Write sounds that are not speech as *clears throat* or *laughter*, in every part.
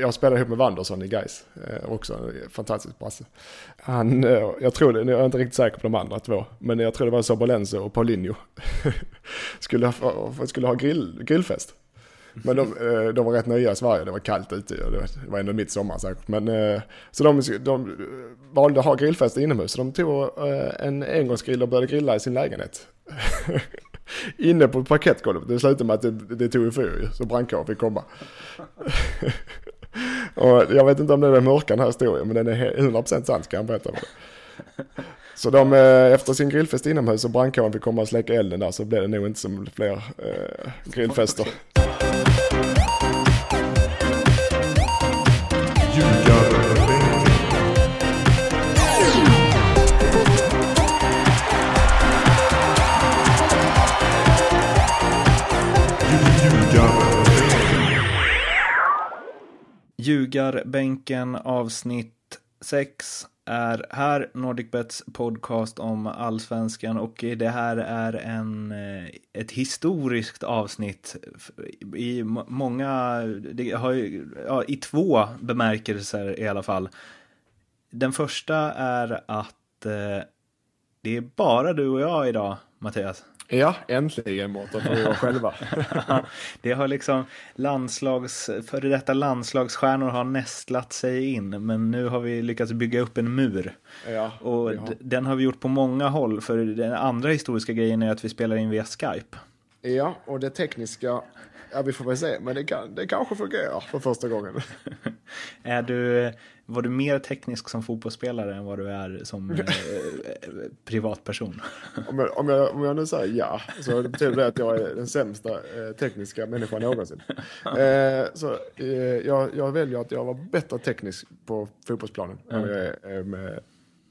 jag spelade ihop med Wanderson i Gais eh, också en fantastisk brasse. Han, eh, jag tror det, jag är inte riktigt säker på de andra två, men jag tror det var Sobolenzo och Paulinho. *laughs* skulle, ha, skulle ha grill, grillfest. Men de, eh, de var rätt nya i Sverige, det var kallt ute och det var ändå mitt sommar säkert. Men, så de, de valde att ha grillfest inomhus, så de tog en engångsgrill och började grilla i sin lägenhet. *laughs* Inne på parkettgolvet, det slutade med att det, det tog fyr så brandkåren fick komma. *laughs* och jag vet inte om det är den mörka den här historien, men den är 100% sann, ska jag berätta. för dig. Så de, eh, efter sin grillfest inomhus och brandkåren fick komma och släcka elden där så blev det nog inte som fler eh, grillfester. Ljugarbänken avsnitt 6 är här, NordicBets podcast om allsvenskan och det här är en, eh, ett historiskt avsnitt i många, det har, ja, i två bemärkelser i alla fall. Den första är att eh, det är bara du och jag idag, Mattias. Ja, äntligen Mårten, för vi själva. *laughs* det har liksom landslags, före detta landslagsstjärnor har nästlat sig in, men nu har vi lyckats bygga upp en mur. Ja, och den har vi gjort på många håll, för den andra historiska grejen är att vi spelar in via Skype. Ja, och det tekniska, ja vi får väl se, men det, kan, det kanske fungerar för första gången. *laughs* är du, var du mer teknisk som fotbollsspelare än vad du är som *laughs* eh, privatperson? om, jag, om, jag, om jag nu säger ja, så betyder det att jag är den sämsta eh, tekniska människan någonsin. *laughs* Eh, så eh, jag, jag väljer att jag var bättre teknisk på fotbollsplanen mm. än jag är med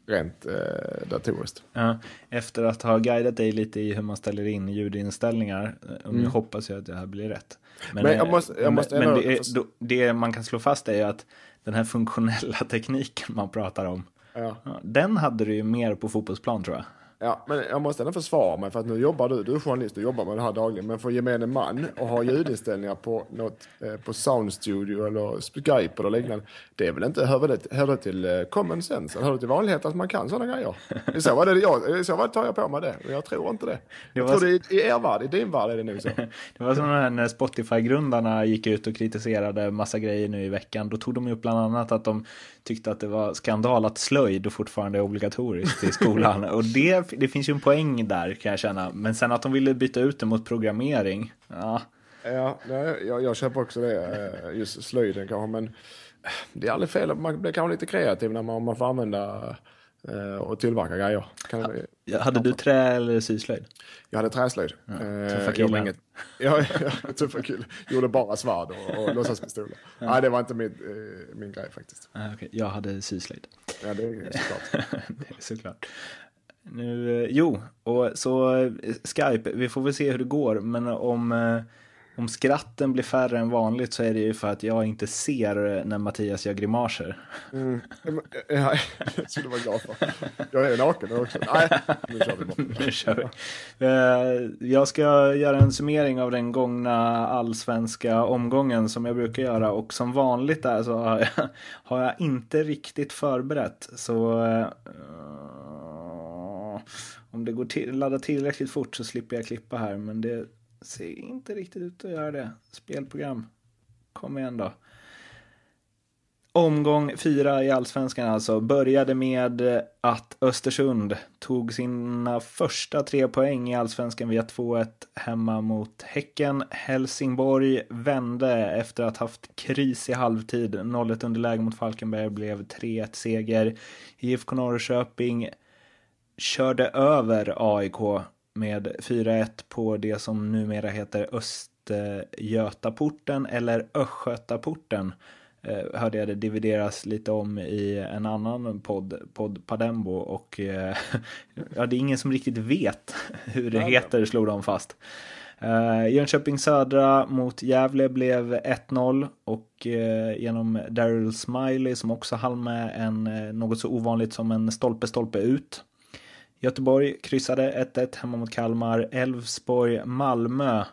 rent eh, datoriskt. Ja, efter att ha guidat dig lite i hur man ställer in ljudinställningar, nu mm. hoppas jag att det här blir rätt. Men, men jag måste, jag måste men, det, är, det, man kan slå fast är att den här funktionella *laughs* tekniken man pratar om, ja. den hade du ju mer på fotbollsplan tror jag. Ja, men jag måste ändå försvara mig för att nu jobbar du, du är journalist och jobbar med det här dagligen. Men för gemene man och ha ljudinställningar på något, eh, på Sound Studio eller Skype eller liknande. Det är väl inte, hör det, hör det till eh, common sense? Hör det till vanlighet att man kan sådana grejer? I så fall, det jag, i så fall tar jag på mig det. Men jag tror inte det. det jag tror det i, i er värld, i din värld är det nog så. *laughs* det var som när Spotify-grundarna gick ut och kritiserade massa grejer nu i veckan. Då tog de upp bland annat att de tyckte att det var skandal att slöjd fortfarande är obligatoriskt i skolan. *laughs* och det, det finns ju en poäng där kan jag känna. Men sen att de ville byta ut det mot programmering. Ja, ja nej, jag, jag köper också det. Eh, just slöjden kanske. Men det är aldrig fel. Man blir kanske lite kreativ när man, man får använda Eh, och tillverka grejer. Kan ja, hade du trä eller syslöjd? Jag hade träslöjd. Ja, eh, tuffa killar. Inget, ja, ja, *laughs* tuffa killar. Gjorde bara svärd och, och låtsaspistoler. Ja. Nej, det var inte min, eh, min grej faktiskt. Ah, okay. Jag hade syslöjd. Ja, det är såklart. *laughs* det är såklart. Nu, jo, och så Skype, vi får väl se hur det går, men om om skratten blir färre än vanligt så är det ju för att jag inte ser när Mattias gör grimaser. Mm. Ja, det skulle vara glad för. Jag är naken också. Nej, nu kör vi bara. *laughs* Nu kör vi. Eh, jag ska göra en summering av den gångna allsvenska omgången som jag brukar göra och som vanligt är så har jag, *laughs* har jag inte riktigt förberett. Så om det går till, ladda tillräckligt fort så slipper jag klippa här men det ser inte riktigt ut att göra det. Spelprogram. Kom igen då. Omgång fyra i allsvenskan alltså började med att Östersund tog sina första tre poäng i allsvenskan via 2-1 hemma mot Häcken. Helsingborg vände efter att haft kris i halvtid. 0-1 underläge mot Falkenberg blev 3-1 seger. IFK Norrköping körde över AIK med 4-1 på det som numera heter Östgötaporten eller Östgötaporten. Eh, hörde jag det divideras lite om i en annan podd, podd Padembo och eh, *laughs* ja, det är ingen som riktigt vet hur det heter slog de fast. Uh, Jönköping Södra mot Gävle blev 1-0 och uh, genom Daryl Smiley som också hann med en, uh, något så ovanligt som en stolpe-stolpe ut. Göteborg kryssade 1-1 hemma mot Kalmar. Elfsborg, Malmö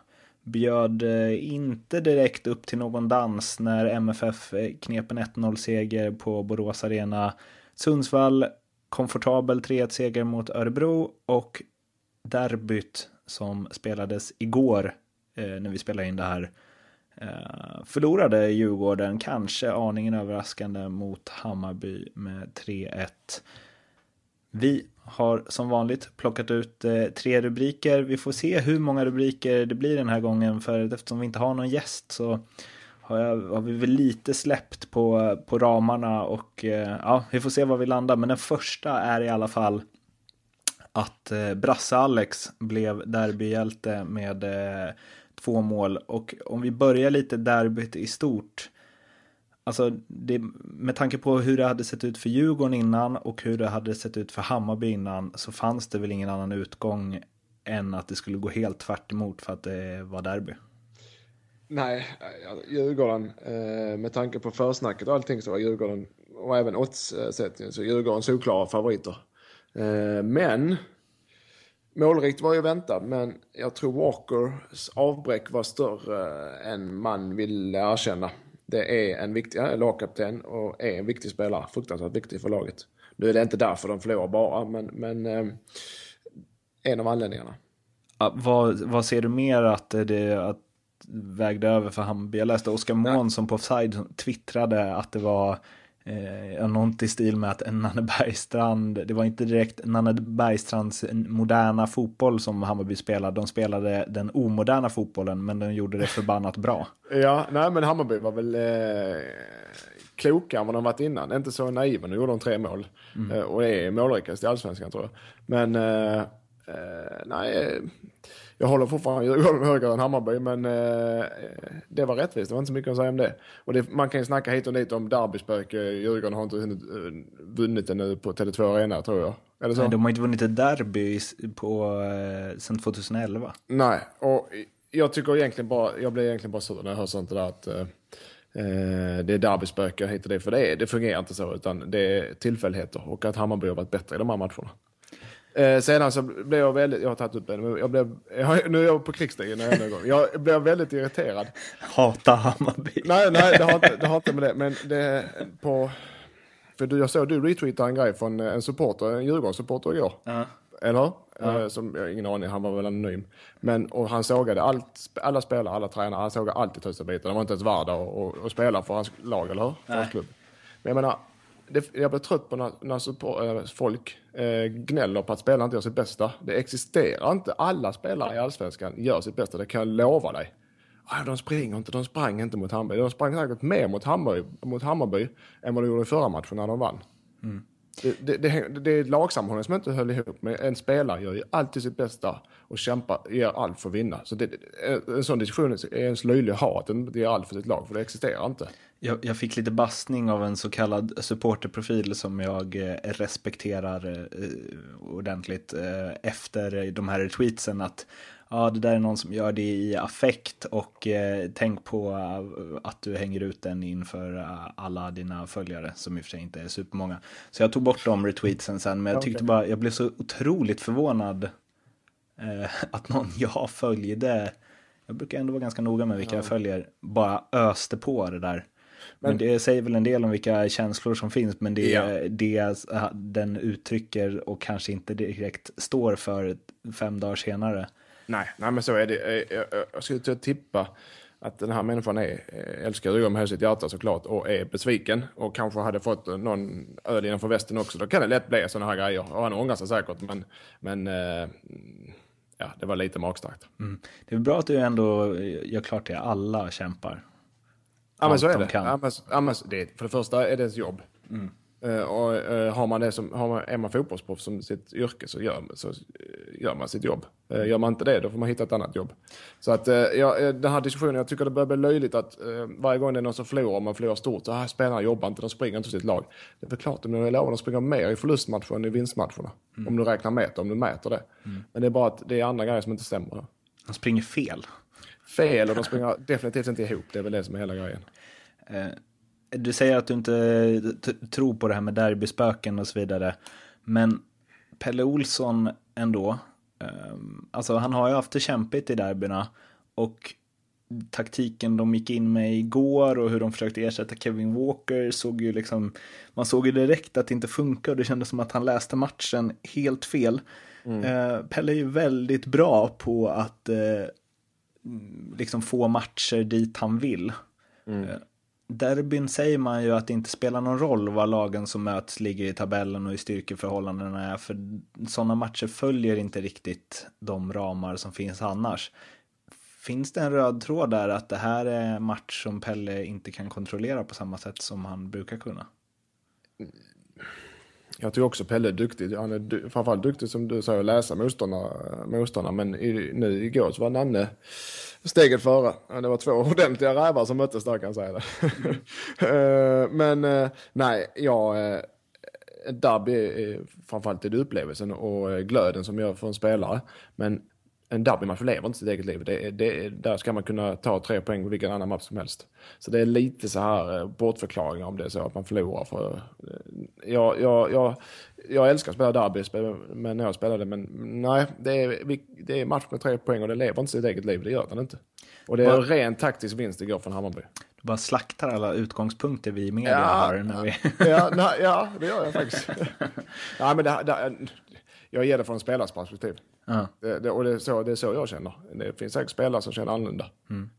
bjöd eh, inte direkt upp till någon dans när MFF eh, knep en 1-0-seger på Borås Arena. Sundsvall komfortabel 3-1-seger mot Örebro och derbyt som spelades igår eh, när vi spelade in det här eh, förlorade Djurgården, kanske aningen överraskande, mot Hammarby med 3-1. Vi har som vanligt plockat ut eh, tre rubriker. Vi får se hur många rubriker det blir den här gången för eftersom vi inte har någon gäst så har, jag, har vi väl lite släppt på, på ramarna och eh, ja, vi får se var vi landar. Men den första är i alla fall att eh, Brasse Alex blev derbyhjälte med två mål och om vi börjar lite derbyt i stort Alltså, det, med tanke på hur det hade sett ut för Djurgården innan och hur det hade sett ut för Hammarby innan så fanns det väl ingen annan utgång än att det skulle gå helt tvärt emot för att det var derby. Nej, Djurgården, eh, med tanke på försnacket och allting så var Djurgården, och även oddssättningen, så Djurgården solklara favoriter. Eh, men, målrikt var ju väntat, men jag tror Walkers avbräck var större än man vill erkänna det är en viktig lagkapten och är en viktig spelare. Fruktansvärt viktig för laget. Nu är det inte därför de förlorar bara, men, men eh, en av anledningarna. Ja, vad, vad ser du mer att det att vägde över för Hammarby? Jag läste Oskar Månsson på Offside twittrade att det var eh, något i stil med att Nanne Bergstrand, det var inte direkt Nanne Bergstrands moderna fotboll som Hammarby spelade, de spelade den omoderna fotbollen men de gjorde det förbannat bra. *laughs* Ja, nej men Hammarby var väl eh, klokare än vad de varit innan, inte så naiva, nu gjorde de tre mål mm. eh, och är målrikast i allsvenskan tror jag. Men eh, eh nej, jag håller fortfarande Djurgården högre än Hammarby, men eh, det var rättvist. Det var inte så mycket att säga om det. Och det, man kan ju snacka hit och dit om derbyspöke. Djurgården har inte hunnit, uh, vunnit det nu på Tele2 Arena, tror jag. Eller så? Nej, de har inte vunnit ett derby på, eh, sedan 2011. Nej, och jag tycker egentligen bara, jag blir egentligen bara sur när jag hör sånt där att eh, eh det är derbyspöke hit och det. För det, det fungerar inte så, utan det är tillfälligheter. Och att Hammarby har varit bättre i de här matcherna. Eh, sedan så blev jag väldigt, jag har tagit upp det, jag blev, jag, nu är jag på krigsstigen en gång. Jag blev väldigt irriterad. Hata Hammarby. Nej, nej, det har, inte, det har inte med det, *laughs* men det på, för du, jag såg du retweetade en grej från en supporter, en Djurgårdssupporter igår. Uh. Eller. Eh, som, jag har ingen aning, han var väl anonym. Men, och han sågade allt, alla spelare, alla tränare, han sågade allt i tusen bitar. De var inte ens värda att spela för hans lag, eller hur? För hans klubb. Men jag menar, det, jag blir trött på när, när support, eh, folk eh, gnäller på att spelarna inte gör sitt bästa. Det existerar inte. Alla spelare i Allsvenskan gör sitt bästa, det kan jag lova dig. Ah, de springer inte, de sprang inte mot Hammarby. De sprang säkert mer mot Hammarby, mot Hammarby än vad de gjorde i förra matchen när de vann. Mm. Det, det, det, det är lagsammanhållning som inte höll ihop. Men en spelare gör ju alltid sitt bästa och kämpar, ger allt för att vinna. Så det, en sån diskussion är ens löjlig att ha, att den ger allt för sitt lag, för det existerar inte. Jag, jag, fick lite bastning av en så kallad supporterprofil som jag eh, respekterar eh, eh ordentligt eh, efter de här tweetsen att ja, det där är någon som gör det i affekt och eh, tänk på uh, att du hänger ut den inför uh, alla dina följare som i och för sig inte är supermånga. Så jag tog bort de retweetsen sen, men jag tyckte bara, jag blev så otroligt förvånad uh, *laughs* att någon jag följde, jag brukar ändå vara ganska noga med vilka ja. jag följer, bara öste på det där. Men, men, det säger väl en del om vilka känslor som finns, men det, ja. det den uttrycker och kanske inte direkt står för fem dagar senare. Nej, nej men så är det. Eh, eh, jag skulle tippa att den här människan är, eh, älskar Djurgården med sitt hjärta såklart och är besviken och kanske hade fått någon öl innanför västen också. Då kan det lätt bli sådana här grejer och han ångrar sig säkert men, men ja, det var lite magstarkt. Mm. Det är bra att du ändå gör klart det, alla kämpar. Ja men så är det. Ja, men, ja, men det. För det första är det ens jobb. Mm. Uh, och uh, har man det som, har man, är man fotbollsproffs som sitt yrke så gör, så gör man sitt jobb. Uh, gör man inte det då får man hitta ett annat jobb. Så att ja, den här diskussionen, jag tycker det börjar bli löjligt att varje gång det är någon som förlorar, man förlorar stort, så här spelarna jobbar inte, de springer inte sitt lag. Det är väl klart, men jag lovar, de springer mer i förlustmatcher än i vinstmatcherna. Mm. Om du räknar meter, om du mäter det. Mm. Men det är bara att det är andra grejer som inte stämmer. De springer fel. Fel och de springer definitivt inte ihop, det är väl det som är hela grejen du säger att du inte tror på det här med derbyspöken och så vidare. Men Pelle Olsson ändå, um, alltså han har ju haft det kämpigt i derbyna. och taktiken de gick in med igår och hur de försökte ersätta Kevin Walker såg ju liksom, man såg ju direkt att det inte funkar och det kändes som att han läste matchen helt fel. Mm. Eh, Pelle är ju väldigt bra på att eh, liksom få matcher dit han vill. Mm. Derbyn säger man ju att det inte spelar någon roll vad lagen som möts ligger i tabellen och i styrkeförhållandena är, för sådana matcher följer inte riktigt de ramar som finns annars. Finns det en röd tråd där att det här är en match som Pelle inte kan kontrollera på samma sätt som han brukar kunna? Jag tycker också Pelle är duktig. Han är framförallt duktig som du säger att läsa motståndarna. motståndarna. Men i, nu igår så var Nanne steget före. Det var två *laughs* ordentliga rävar som möttes där kan jag säga det. *laughs* Eh, men eh, nej, jag... Eh, derby är framförallt är det upplevelsen och glöden som gör för en spelare. Men en derbymatch lever inte sitt eget liv. Det, det, där ska man kunna ta tre poäng på vilken annan match som helst. Så det är lite så här eh, bortförklaringar om det är så att man förlorar. För, eh, jag, jag, jag, jag älskar att spela derby men när jag spelade, men nej, det är, det är match med tre poäng och det lever inte sitt eget liv, det gör den inte. Och det är en ren taktisk vinst igår från Hammarby. Du bara slaktar alla utgångspunkter vi i media ja, har. När vi... *laughs* ja, nej, ja, det gör jag faktiskt. *laughs* ja, men det, det, jag ger det från en spelares perspektiv. Uh. Det, det, och det är, så, det är så jag känner. Det finns säkert spelare som känner annorlunda. Mm.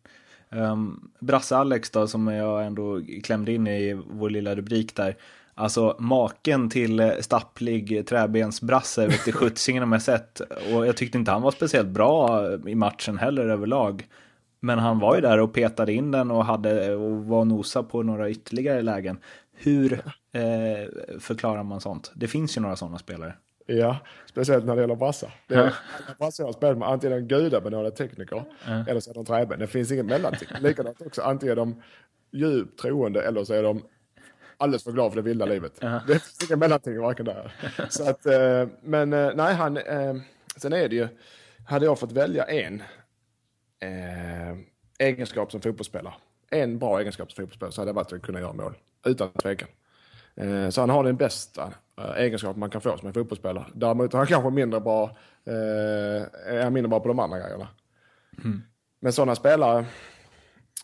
Um, Brasse Alex då, som jag ändå klämde in i vår lilla rubrik där. Alltså maken till stapplig träbensbrasse vet du *laughs* skjutsingen jag sett. Och jag tyckte inte han var speciellt bra i matchen heller överlag. Men han var ju där och petade in den och, hade, och var nosa på några ytterligare lägen. Hur eh, förklarar man sånt? Det finns ju några sådana spelare. Ja, speciellt när det gäller brassar. Det är, ja. *laughs* brassar jag spelar med antingen gudabenådade tekniker ja. eller så är de träben. Det finns inget mellanting. *laughs* Likadant också, antingen är de djupt troende eller så är de alldeles för glada för det vilda livet. Ja. Det finns inget mellanting varken där. Så att, eh, men eh, nej, han, eh, sen är det ju, hade jag fått välja en egenskap som fotbollsspelare, en bra egenskap som fotbollsspelare så hade det varit att kunna göra mål. Utan tvekan. Så han har den bästa Eh, egenskaper man kan få som en fotbollsspelare. Däremot är han kanske mindre bra, eh, är mindre bra på de andra grejerna. Mm. Men sådana spelare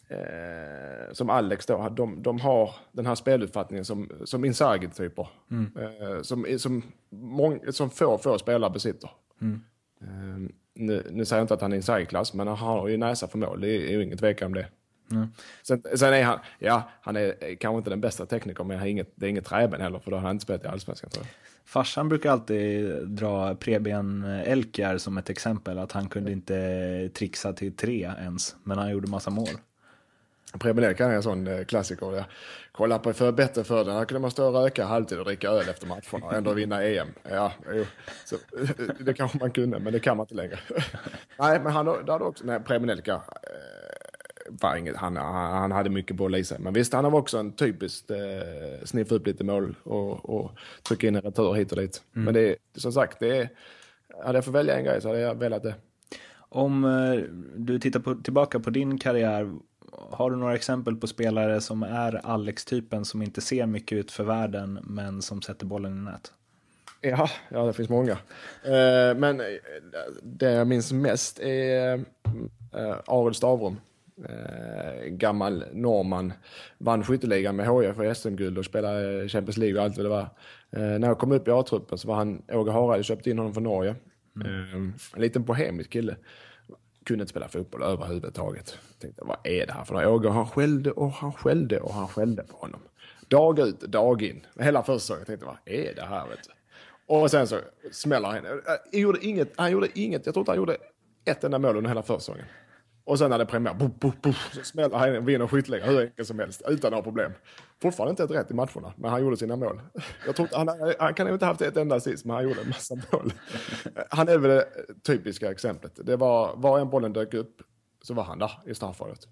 eh, som Alex då, de, de har den här speluppfattningen som, som Inzaghi-typer. Mm. Eh, som, som, mång, som få, få spelare besitter. Mm. Eh, nu, nu säger jag inte att han är Inzaghi-klass, men han har ju näsa för mål, det är ju ingen tvekan om det. Mm. Sen, sen, är han, ja, han är kanske inte den bästa teknikern, men inget, det är inget träben heller, för då har han inte spelat i allsvenskan tror jag. Farsan brukar alltid dra preben Elkjär som ett exempel, att han kunde inte trixa till tre ens, men han gjorde massa mål. Preben Elkjär är en sån eh, klassiker. Jag kollar på för bättre för den. Här kunde man stå och röka halvtid och dricka öl efter matcherna och ändå vinna EM. Ja, jo. Så, *laughs* det kanske man kunde, men det kan man inte längre. *laughs* nej, men han hade också, nej, Preben Elkjär, var inget, han, han hade mycket boll i sig. Men visst, han har också en typiskt eh, sniffa upp lite mål och, och trycka in en retur hit och dit. Mm. Men det som sagt, det är, hade jag fått välja en grej så hade jag velat det. Om eh, du tittar på, tillbaka på din karriär, har du några exempel på spelare som är Alex-typen som inte ser mycket ut för världen men som sätter bollen i nät? Ja, ja det finns många. Eh, men det jag minns mest är eh, Arild Stavrum eh, gammal norrman. Vann skytteligan med HIF för SM-guld och spelade Champions League och allt vad det var. Eh, när jag kom upp i A-truppen så var han, Åge Hareide köpte in honom från Norge. Mm. Eh, en liten bohemisk kille. Kunde inte spela fotboll överhuvudtaget. Tänkte, vad är det här för något? Åge han skällde och han skällde och han skällde på honom. Dag ut, dag in. Hela försäsongen. tänkte, vad är det här? Vet du? Och sen så smäller han. Han eh, gjorde inget, han gjorde inget, jag tror inte han gjorde ett enda mål under hela försäsongen. Och sen när det är premiär, buff, buff, buff, så smäller han in, vinner skytteligan hur enkelt som helst utan några problem. Fortfarande inte ett rätt i matcherna, men han gjorde sina mål. Jag tror han, han kan inte ha haft ett enda assist, men han gjorde en massa mål. Han är väl det typiska exemplet. Det var, var en bollen dök upp så var han där i straffområdet.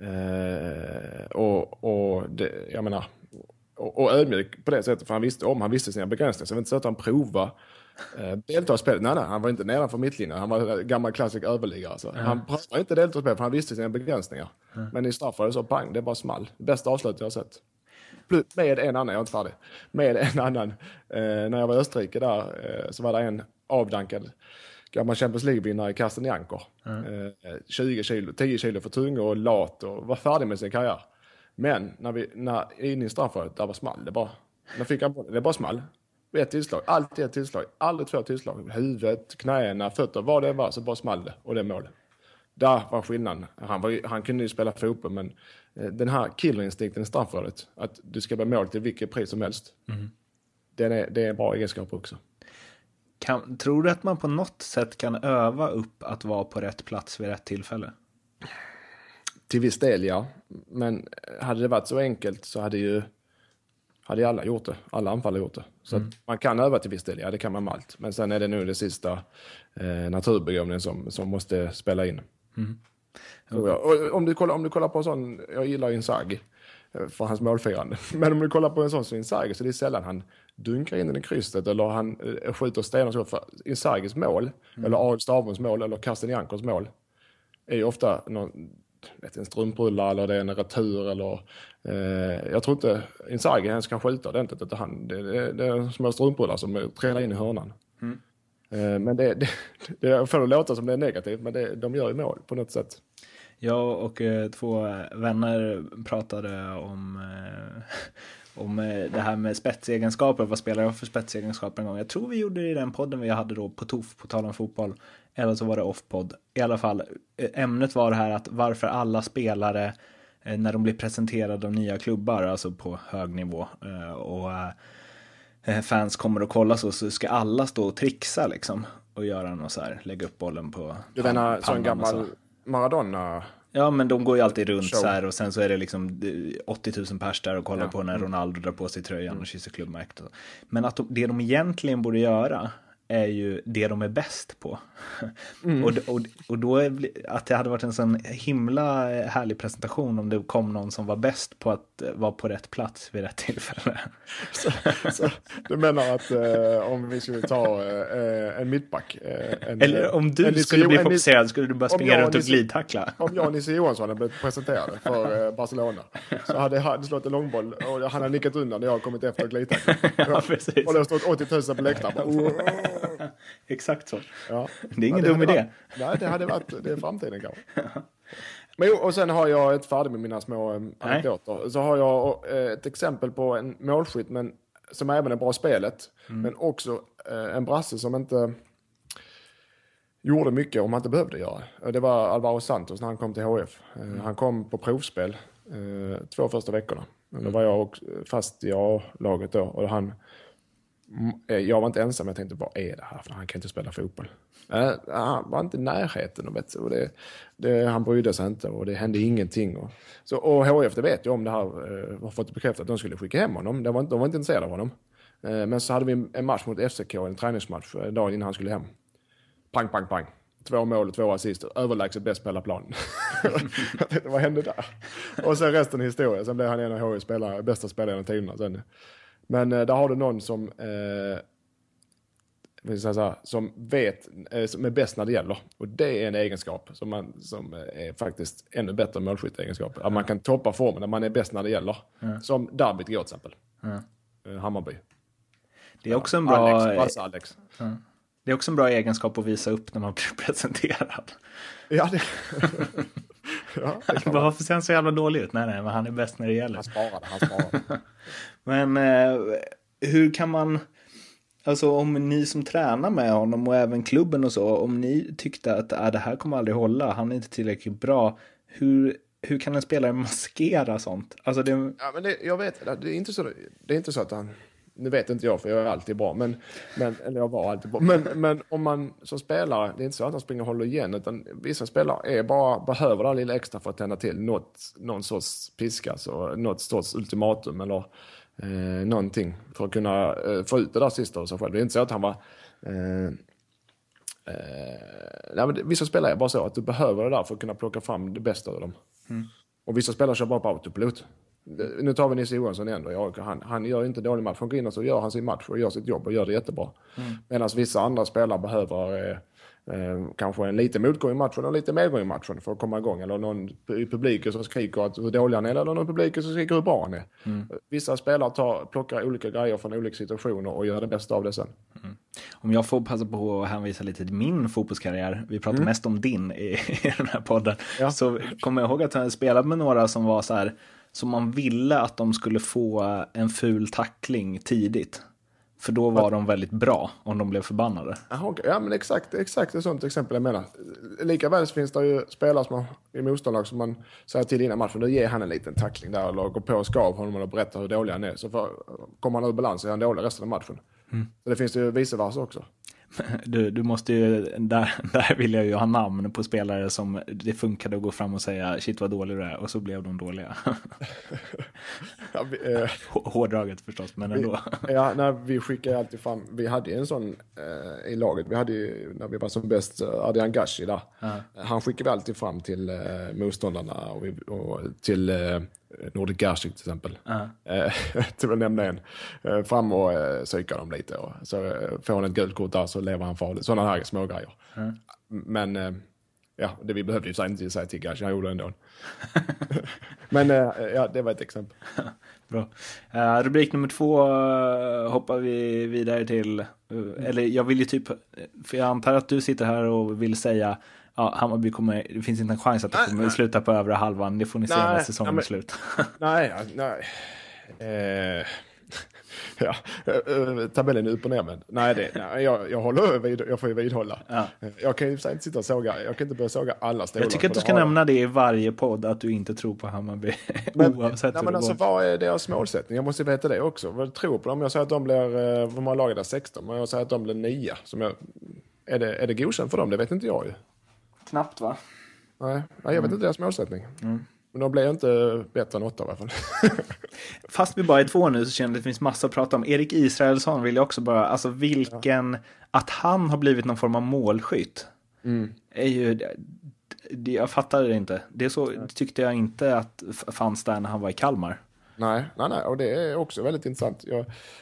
Eh, och, och det, jag menar, och, och ödmjuk på det sättet, för han visste om, han visste sina begränsningar. Så det var inte så att han provade Eh. Nej, nej, han var inte nedanför mittlinjen. Han var gammal klassisk överliggare. Alltså. Ja. Han pratade inte delta i spelet för han visste sina begränsningar. Ja. Men i straff var det så pang, det bara small. Bästa avslut jag har sett. Med en annan, jag är inte färdig. Med en annan. Eh, när jag var i Österrike där eh, så var det en avdankad gammal Champions League-vinnare i Carsten Janker. Mm. 20 kilo, 10 kilo för tung och lat och var färdig med sin karriär. Men när vi, när in i straffområdet, där var small det bara. När fick han bollen, det bara small. Ett tillslag, alltid ett tillslag, aldrig två tillslag. Huvudet, knäna, fötter, vad det var så bara small det och det är mål. Där var skillnaden. Han, var, han kunde ju spela fotboll men eh, den här killerinstinkten i straffområdet, att du ska bli mål till vilket pris som helst. Mm. Den är, det är en bra egenskap också. Kan, tror du att man på något sätt kan öva upp att vara på rätt plats vid rätt tillfälle? Till viss del ja, men hade det varit så enkelt så hade ju hade ju alla gjort det. Alla anfallare gjort det. Så mm. man kan öva till viss del, ja det kan man med allt. Men sen är det nu det sista eh, naturbegåvningen som, som måste spela in. Mm. Okay. Och om, du kollar, om du kollar på en sån, jag gillar Inzaghi eh, för hans målfirande. *laughs* Men om du kollar på en sån som Inzaghi så är det sällan han dunkar in den i krysset eller han eh, skjuter stenar så. För Inzaghis mål, mm. eller Arild Stavons mål, eller Karsten Jankers mål, är ju ofta någon, vet, en strumprulla eller det är en retur eller... Eh, jag tror inte Inzaghi ens kan skjuta ordentligt. Utan han, det, det, det är små strumprullar som trillar in i hörnan. Mm. Eh, men det, det, *laughs* det får det låta som det är negativt, men det, de gör ju mål på något sätt. Jag och eh, två vänner pratade om, eh, om eh, det här med spetsegenskaper. Vad spelar jag för spetsegenskaper en gång? Jag tror vi gjorde det i den podden vi hade då på TOF, på tal om fotboll. Eller så var det off-podd. I alla fall, eh, ämnet var det här att varför alla spelare eh, när de blir presenterade av nya klubbar, alltså på hög nivå, och fans kommer och kollar så, så ska alla stå och trixa liksom och göra något så här, lägga upp bollen på Du menar sån gammal Maradona? Ja, men de går ju alltid runt Show. så här och sen så är det liksom 80 000 pers där och kollar ja. på när. Ronaldo drar på sig tröjan mm. och kysser klubbmärket. Men att de, det de egentligen borde göra är ju det de är bäst på. Mm. och, och, och då är, att det hade varit en sån himla härlig presentation om det kom någon som var bäst på att vara på rätt plats vid rätt tillfälle. *laughs* så, så, du menar att eh, om vi skulle ta eh, en mittback. Eh, en, Eller om du en skulle bli fokuserad skulle du bara springa runt och glidtackla. Om jag och Nisse Johansson hade blivit presenterade för eh, Barcelona så hade han slått en långboll och han hade nickat undan när jag kommit efter och glidtacklat. *laughs* ja, precis. Och det har stått 80 000 på läktaren. *laughs* *laughs* Exakt så. Ja. Det är ingen ja, dum idé. Varit, nej, det hade varit det är framtiden kanske. *laughs* Men jo, och sen har jag ett färdigt med mina små eh, anekdoter. Så har jag eh, ett exempel på en målskytt men, som även är bra i spelet. Mm. Men också eh, en brasse som inte gjorde mycket om han inte behövde göra. Det var Alvaro Santos när han kom till HF. Mm. Han kom på provspel två första veckorna. Mm. Då var jag fast i A-laget då och han Mm, eh, jag var inte ensam, jag tänkte vad är det här för han kan inte spela fotboll. Äh, han var inte i närheten. Och vet, och det, det, han brydde sig inte och det hände ingenting. Och, så, och HIF, det vet jag om det här, eh, har fått bekräftat att de skulle skicka hem honom. De var, de var inte intresserade av honom. Men så hade vi en match mot FCK, en träningsmatch, dagen innan han skulle hem. Pang, pang, pang. Två mål och två assist. Överlägset bäst på hela planen. *laughs* jag tänkte, vad hände där? Och sen resten är historia. Sen blev han en av HIFs bästa spelare genom tiderna. Sen men eh, där har du någon som, eh, säga, som vet, eh, som är bäst när det gäller. Och det är en egenskap som, man, som är faktiskt ännu bättre målskytteegenskap. Att man kan toppa formen när man är bäst när det gäller. Mm. Som derbyt igår till exempel. Mm. Hammarby. Det är också en bra... Alex, Alex. Mm. Det är också en bra egenskap att visa upp när man blir *laughs* presenterad. Ja, det... *laughs* ja, det Varför ser han så jävla dålig ut? Nej, nej, men han är bäst när det gäller. Han sparade, han sparade. *laughs* men eh, hur kan man, alltså om ni som tränar med honom och även klubben och så, om ni tyckte att äh, det här kommer aldrig hålla, han är inte tillräckligt bra, hur, hur kan en spelare maskera sånt? Alltså det... Ja, men det, jag vet, det är, inte så, det är inte så att han nu vet inte jag för jag är alltid bra, men, men, eller jag var alltid bra. Men, men om man som spelare, det är inte så att han springer och håller igen, utan vissa spelare är bara, behöver det lilla extra för att tända till något, någon sorts piska, så något sorts ultimatum eller eh, någonting för att kunna eh, få ut det där sista av sig själv. Det är inte så att han var eh, eh, nej, men vissa spelare är bara så att du behöver det där för att kunna plocka fram det bästa av dem. Mm. Och vissa spelare kör bara på autopilot nu tar vi Nisse Johansson igen då. Han, han gör inte dålig match. Han går in och så gör han sin match och gör sitt jobb och gör det jättebra. Mm. Medan vissa andra spelare behöver eh, kanske en lite motgång i matchen och lite medgång i matchen för att komma igång. Eller någon i publiken som skriker att hur dålig han är eller någon i publiken som skriker hur bra han är. Mm. Vissa spelare tar, plockar olika grejer från olika situationer och gör det bästa av det sen. Mm. Om jag får passa på att hänvisa lite till min fotbollskarriär, vi pratar mm. mest om din i, *laughs* i den här podden, ja. så kommer jag ihåg att jag spelat med några som var så här, som man ville att de skulle få en ful tackling tidigt. För då var de väldigt bra om de blev förbannade. Aha, okay. Ja men exakt, exakt ett sånt exempel jag menar. Likaväl finns det ju spelare som har, i motståndarlag som man säger till innan matchen, då ger han en liten tackling där eller går på och skav honom och berättar hur dålig han är. Så för, kommer han ur balans så är han dålig resten av matchen. Mm. Så det finns ju vice versa också. *laughs* Du, du måste ju, där, *laughs* där vill jag ju ha namn på spelare som det funkade att gå fram och säga shit vad dålig du är och så blev de dåliga. *laughs* ja, vi, eh, Hårdraget förstås, men ändå. Vi, ja, när vi skickade alltid fram, vi hade ju en sån eh, i laget, vi hade ju, när vi var som bäst, eh, Adrian Gashi där. Uh -huh. Han skickade vi alltid fram till eh, motståndarna och, och till eh, Nordic Garsik till exempel. Uh-huh. till att nämna en. Eh, fram och eh, psyka dem lite. Och, så får han ett gult kort där så lever han farligt. Sådana här små grejer. Uh-huh. Men ja, det vi behövde ju inte säga till Gash, han gjorde det ändå. *laughs* Men ja, det var ett exempel. *laughs* Bra. Uh, rubrik nummer två uh, hoppar vi vidare till. Uh, eller jag vill ju typ, för jag antar att du sitter här och vill säga ja, Hammarby kommer, det finns inte en chans att det kommer nej. sluta på övre halvan. Det får ni se när säsongen är slut. *laughs* nej, nej. Eh, *laughs* ja, eh, tabellen är upp och ner men nej, det, nej jag, jag, håller, jag får ju vidhålla. Ja. Jag kan ju inte sitta och såga, jag kan inte börja såga alla stolar. Jag tycker att du ska nämna det i varje podd att du inte tror på Hammarby *laughs* men, oavsett nej, men alltså, går. Vad är deras målsättning? Jag måste veta det också. Vad tror på dem? Jag säger att de blir, eh, hur många lag är det? 16? Men jag säger att de blir 9. Som jag, är, det, är det godkänt för dem? Det vet inte jag ju. Knappt va? Nej, jag vet mm. inte deras målsättning. Mm. Men de blir inte bättre än åtta i alla fall. *laughs* Fast vi bara är två nu så känner jag att det finns massa att prata om. Erik Israelsson vill jag också bara, alltså vilken, ja. att han har blivit någon form av målskytt. Mm. Är ju, jag fattar det inte. Det så tyckte jag inte att fanns där när han var i Kalmar. Nej, nej, nej, och det är också väldigt intressant. Jag,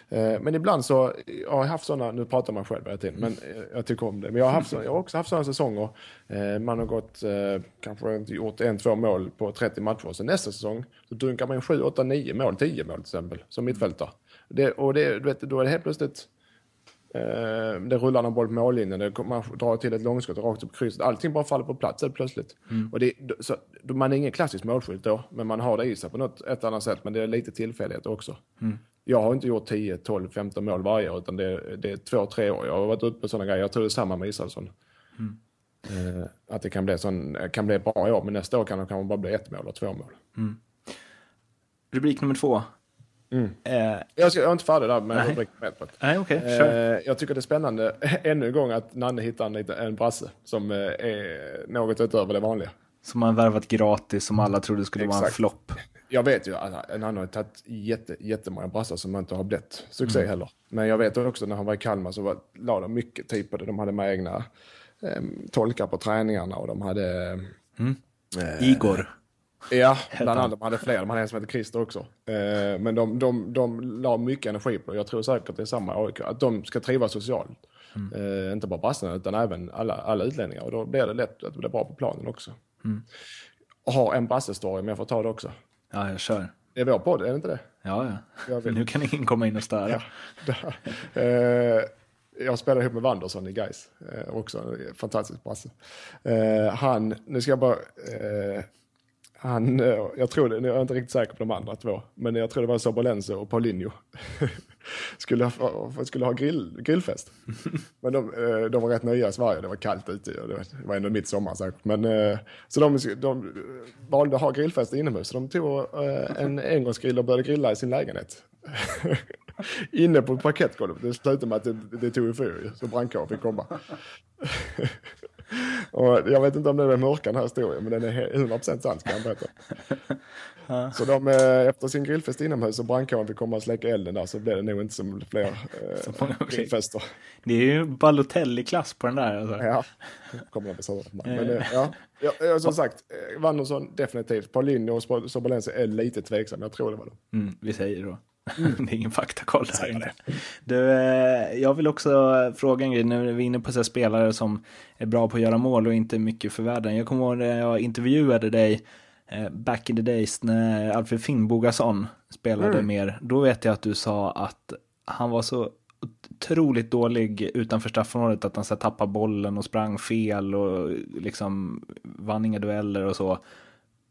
eh, men ibland så, jag har haft sådana, nu pratar man själv hela tiden, men eh, jag tycker om det. Men jag har, haft, jag har också haft sådana säsonger, eh, man har gått, eh, kanske inte gjort en, två mål på 30 matcher, så nästa säsong så dunkar man 7, 8, 9 mål, 10 mål till exempel, som mittfältare. Det, och det, du vet, då är det helt plötsligt det rullar någon boll på mållinjen, det, man drar till ett långskott rakt upp krysset. Allting bara faller på plats helt plötsligt. Mm. Och det, så, man är ingen klassisk målskytt då, men man har det i sig på något ett annat sätt. Men det är lite tillfällighet också. Mm. Jag har inte gjort 10, 12, 15 mål varje år, utan det, det är två, tre år. Jag har varit uppe på sådana grejer. Jag tror det är samma med Isaksson. Mm. Eh, att det kan bli, sån, kan bli bra år, men nästa år kan det kanske bara bli ett mål eller två mål. Mm. Rubrik nummer två. Mm. Eh, jag, ska, jag är inte färdig där med rubriken Nej, okay, sure. eh, Jag tycker det är spännande *laughs* ännu en gång att Nanne hittar en, en brasse som eh, är något utöver det vanliga. Som man värvat gratis som alla trodde skulle Exakt. vara en flopp. Jag vet ju att Nanne har tagit jätte, jättemånga brassar som inte har blivit succé mm. heller. Men jag vet också när han var i Kalmar så var, la de mycket tid på det. De hade med egna eh, tolkar på träningarna och de hade... Mm. Igor. Ja, bland annat. De hade fler. De hade en som hette Christer också. Eh, men de, de, de la mycket energi på det. Jag tror säkert det är samma AIK. Att de ska trivas socialt. Mm. Eh, inte bara brassarna utan även alla, alla utlänningar. Och då blir det lätt att det blir bra på planen också. Mm. Och ha en brassestory, men jag får ta det också. Ja, jag kör. Det är vår podd, är det inte det? Ja, ja. *laughs* Nu kan ingen komma in och störa. Ja, eh, jag spelar ihop med Wanderson i Gais. Också en fantastisk brasse. Han, nu ska jag bara han, eh, jag tror det, jag är inte riktigt säker på de andra två, men jag tror det var Sobolense och Paulinho. *laughs* skulle, ha, skulle ha grill, grillfest. *laughs* men de, eh, de var rätt nya i Sverige, det var kallt ute och det var ändå mitt sommar säkert. Men, eh, så de, de valde att ha grillfest inomhus, så de tog en engångsgrill och började grilla i sin lägenhet. *laughs* Inne på parkettgolvet, det slutade med att det, det tog fyr så brandkåren fick komma. Och jag vet inte om det är mörka den här historien, men den är 100% sann ska jag berätta. *laughs* Så de, eh, efter sin grillfest inomhus och brandkåren fick komma och släcka elden där så blev det nog inte som fler eh, grillfester. Det är ju Balotelli-klass på den där. Alltså. Ja, kommer jag. *laughs* Men eh, ja, ja, som sagt, Wandersson definitivt. Paulinho och Sobolense är lite tveksam, jag tror det var det. Mm, vi säger då. Mm. *laughs* det är ingen faktakoll här. Du, eh, jag vill också fråga en grej, nu är vi inne på så spelare som är bra på att göra mål och inte mycket för världen. Jag kommer ihåg när jag intervjuade dig eh, back in the days när Alfred Finnbogason spelade mm. mer. Då vet jag att du sa att han var så otroligt dålig utanför straffområdet att han så tappade bollen och sprang fel och liksom vann inga dueller och så.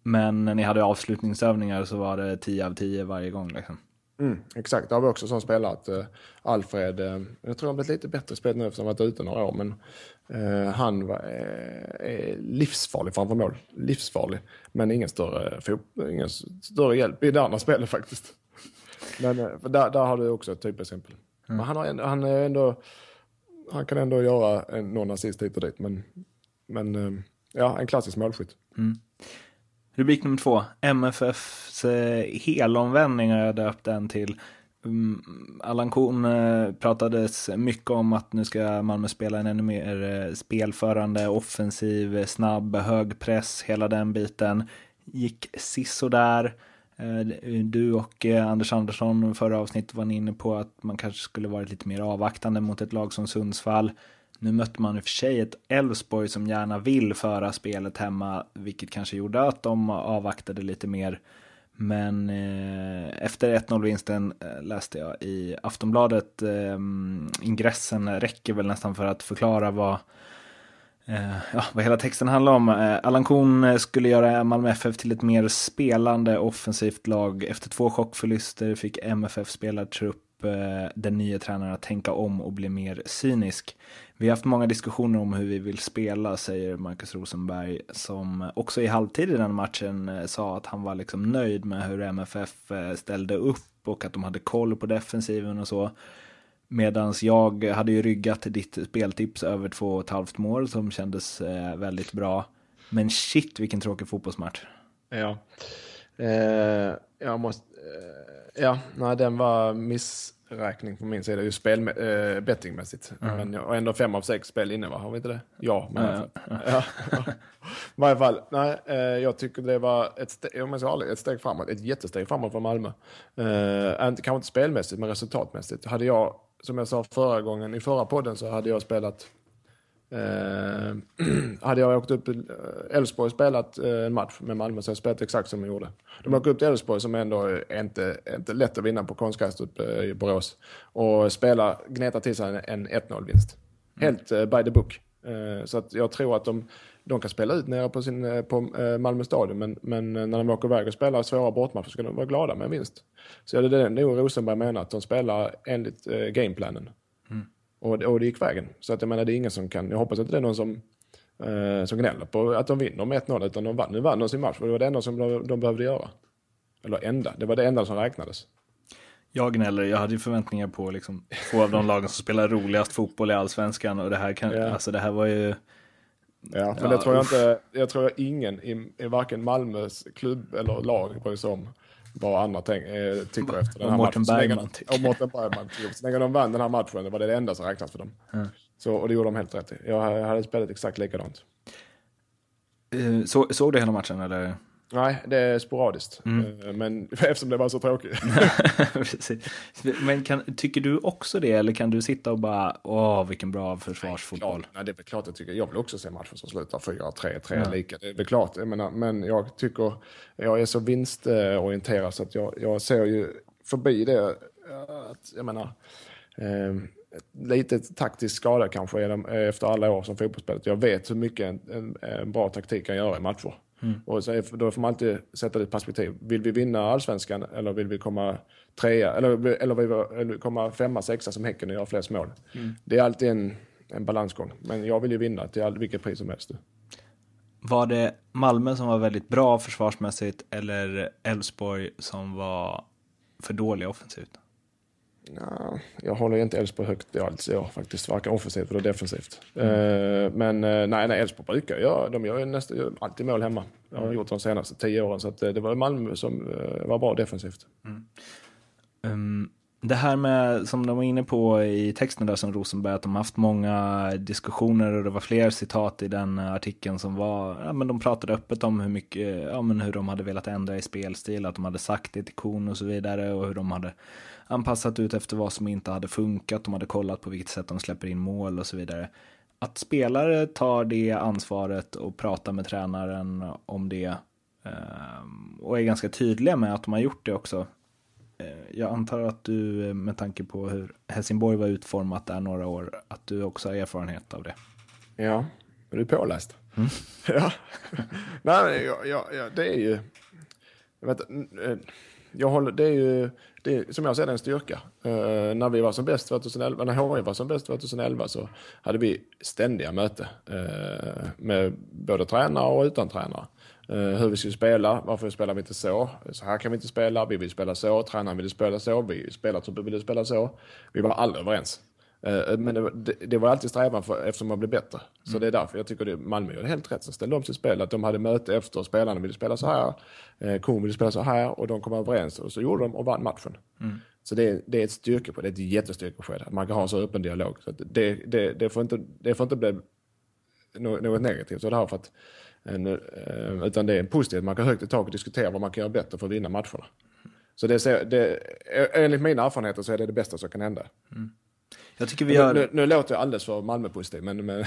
Men när ni hade avslutningsövningar så var det 10 av 10 varje gång. Liksom. Mm, exakt, det har vi också som spelat. att uh, Alfred, uh, jag tror han blivit lite bättre spel nu eftersom han varit ute några år, men uh, han var, är livsfarlig framför mål. Livsfarlig, men ingen större, ingen större hjälp i det andra spelet faktiskt. *laughs* Men där, där har du också ett typexempel. Mm. Men han, har, han, är ändå, han kan ändå göra en, någon assist hit och dit, men, men ja, en klassisk målskytt. Mm. Rubrik nummer två. MFFs eh, helomvändning har jag döpt den till. Mm, Allan Kohn eh, pratades mycket om att nu ska Malmö spela en ännu mer eh, spelförande, offensiv, snabb, hög press, hela den biten. Gick sisådär. Du och Anders Andersson förra avsnittet var inne på att man kanske skulle varit lite mer avvaktande mot ett lag som Sundsvall. Nu mötte man i och för sig ett Elfsborg som gärna vill föra spelet hemma, vilket kanske gjorde att de avvaktade lite mer. Men eh, efter 1-0-vinsten eh, läste jag i Aftonbladet, eh, ingressen räcker väl nästan för att förklara vad, eh, ja, vad hela texten handlar om. Eh, Allan Kuhn eh, skulle göra Malmö FF till ett mer spelande offensivt lag. Efter två chockförluster fick MFF spelartrupp Eh, den nya tränaren att tänka om och bli mer cynisk. Vi har haft många diskussioner om hur vi vill spela, säger Marcus Rosenberg, som också i halvtid i den matchen eh, sa att han var liksom nöjd med hur MFF eh, ställde upp och att de hade koll på defensiven och så. Medan jag hade ju ryggat ditt speltips över två och ett halvt mål som kändes väldigt bra. Men shit vilken tråkig fotbollsmatch. Ja, eh, jag måste, eh, ja, nej den var miss räkning på min sida, just spel, äh, bettingmässigt. Mm. Men jag har ändå fem av sex spel inne, va? Har vi inte det? Ja, men mm. ja, ja. I varje fall, nej, eh, jag tycker det var ett, steg, om jag ska ett steg framåt, ett jättesteg framåt för Malmö. Eh, kanske inte spelmässigt, men resultatmässigt. Hade jag, som jag sa förra gången, i förra podden så hade jag spelat Eh, *clears throat* hade jag åkt upp, Elfsborg spelat eh, en match med Malmö så hade jag spelat exakt som jag gjorde. De åker upp till Elfsborg som ändå är inte, inte lätt att vinna på konstgräs i Borås. Och spela, gneta till sig en 1-0-vinst. Mm. Helt eh, by the book. Eh, så att jag tror att de, de kan spela ut nere på, sin, eh, på eh, Malmö stadion men, men när de åker iväg och spelar svåra bortmatcher ska de vara glada med en vinst. Så det är nog Rosenberg menar, att de spelar enligt gameplanen. Och, och det gick vägen. Så att jag menar, det är ingen som kan, jag hoppas att det är någon som, eh, som gnäller på att de vinner med 1-0, utan de vann, nu vann de sin match, för det var det enda som de, de behövde göra. Eller enda, det var det enda som räknades. Jag gnäller, jag hade ju förväntningar på liksom två av de lagen som spelar roligast fotboll i allsvenskan och det här kan, ja. alltså det här var ju... Ja, men ja, det tror jag inte, jag tror ingen i, i varken Malmös klubb eller lag bryr sig om vad andra tänk, eh, tycker efter den här Mårten matchen. Bergman tycker. Och Mårten Bergman tycker. Så länge de vann den här matchen, det var det enda som räknas för dem. Mm. Så, och det gjorde de helt rätt i. Jag hade spelat exakt likadant. Uh, så, såg du hela matchen eller? Nej, det är sporadiskt. Mm. Eh, men *laughs* eftersom det var så tråkigt. *laughs* *laughs* Men kan, tycker du också det? Eller kan du sitta och bara, åh vilken bra försvarsfotboll? Nej, Nej, det är väl klart jag tycker. Jag vill också se matcher som slutar 4-3, 3 ja. lika. Det är väl klart. Jag menar, men jag tycker, jag är så vinstorienterad så att jag, jag ser ju förbi det. Att, jag menar, eh, lite taktisk skada kanske efter alla år som fotbollsspelare. Jag vet hur mycket en, en, en bra taktik kan göra i matcher. Mm. Och så är, då får man alltid sätta det i perspektiv. Vill vi vinna allsvenskan eller vill vi komma trea eller, eller vill vi komma femma, sexa som Häcken och göra flest mål? Mm. Det är alltid en, en balansgång. Men jag vill ju vinna till all, vilket pris som helst. Var det Malmö som var väldigt bra försvarsmässigt eller Elfsborg som var för dåliga offensivt? Ja, jag håller inte Elfsborg högt alls i år faktiskt, varken offensivt eller defensivt. Mm. Uh, men uh, nej, nej Elfsborg brukar göra, de gör ju nästan alltid mål hemma. Det har de gjort de senaste tio åren, så att, uh, det var Malmö som var bra defensivt. Mm. Um, det här med, som de var inne på i texten där som Rosenberg, att de haft många diskussioner och det var fler citat i den artikeln som var, ja men de pratade öppet om hur mycket, ja men hur de hade velat ändra i spelstil, att de hade sagt det till kon och så vidare och hur de hade anpassat ut efter vad som inte hade funkat, de hade kollat på vilket sätt de släpper in mål och så vidare. Att spelare tar det ansvaret och pratar med tränaren om det ehm, och är ganska tydliga med att de har gjort det också jag antar att du eh, med tanke på hur Helsingborg var utformat där några år, att du också har erfarenhet av det. Ja, är du påläst? Mm. *laughs* ja, nej, ja, ja, ja, det är ju, jag vet, eh, jag håller, det är ju, det är, som jag ser det en styrka. Uh, när vi var som bäst 2011, när HI var som bäst 2011 så hade vi ständiga möten uh, med både tränare och utan tränare. Uh, hur vi skulle spela, varför spelar vi inte så? Så här kan vi inte spela, vi vill spela så, tränaren vill spela så, vi spelartruppen vill spela så. Vi var aldrig överens. Uh, men det, det, var alltid strävan för, eftersom man blev bättre. Så mm. det är därför jag tycker att Malmö gör helt rätt. Så ställde om sitt spel, att de hade möte efter, spelarna ville spela så här, Kon ville spela så här och de kom överens och så gjorde de och vann matchen. Mm. Så det, det, är ett styrke på det, är ett jättestyrkebesked. Att man kan ha en så öppen dialog. Så det, det, det, får inte, det får inte bli något negativt. Så det här för att Eh, utan det är positivt, man kan högt i tak och diskutera vad man kan göra bättre för att vinna matcherna. Så det, det, enligt mina erfarenheter så är det det bästa som kan hända. Mm. Jag tycker vi gör... nu, nu, låter jag alldeles för Malmö-positiv, men, men, *laughs*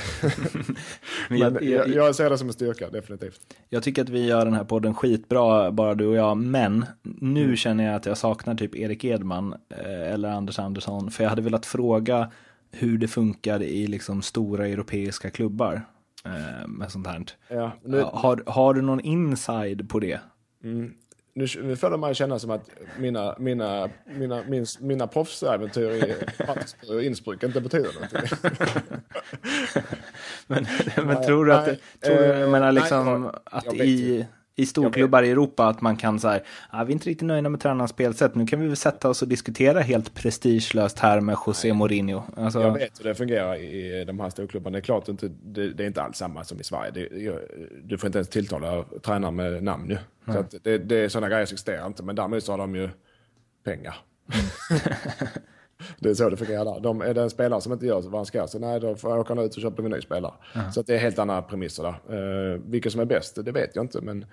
men *laughs* jag, jag, jag, ser det som en styrka, definitivt. Jag tycker att vi gör den här podden skitbra, bara du och jag, men nu mm. känner jag att jag saknar typ Erik Edman eh, eller Anders Andersson, för jag hade velat fråga hur det funkar i liksom stora europeiska klubbar. Eh, med sånt här. Ja, nu... har, har du någon inside på det? Mm. Nu, nu får det mig känna som att mina, mina, mina, min, mina proffsäventyr i Innsbruck inte betyder någonting. *laughs* men, men tror du att, nej, tror du, jag menar liksom nej, att i, i storklubbar i Europa att man kan säga, ah, vi är inte riktigt nöjda med tränarens spelsätt, nu kan vi väl sätta oss och diskutera helt prestigelöst här med José Mourinho. Alltså... Jag vet hur det fungerar i de här storklubbarna. Det är klart inte, det, det är inte alls samma som i Sverige. Det, du får inte ens tilltala tränaren med namn ju. Så att det, det är sådana grejer som existerar inte, men däremot så har de ju pengar. *laughs* *laughs* *laughs* Det är så det fungerar där. De, är det en spelare som inte gör vad han ska, så nej, då får jag åka ut och köpa en ny spelare. Uh-huh. Så det är helt andra premisser där. Uh, vilka som är bäst, det vet jag inte, men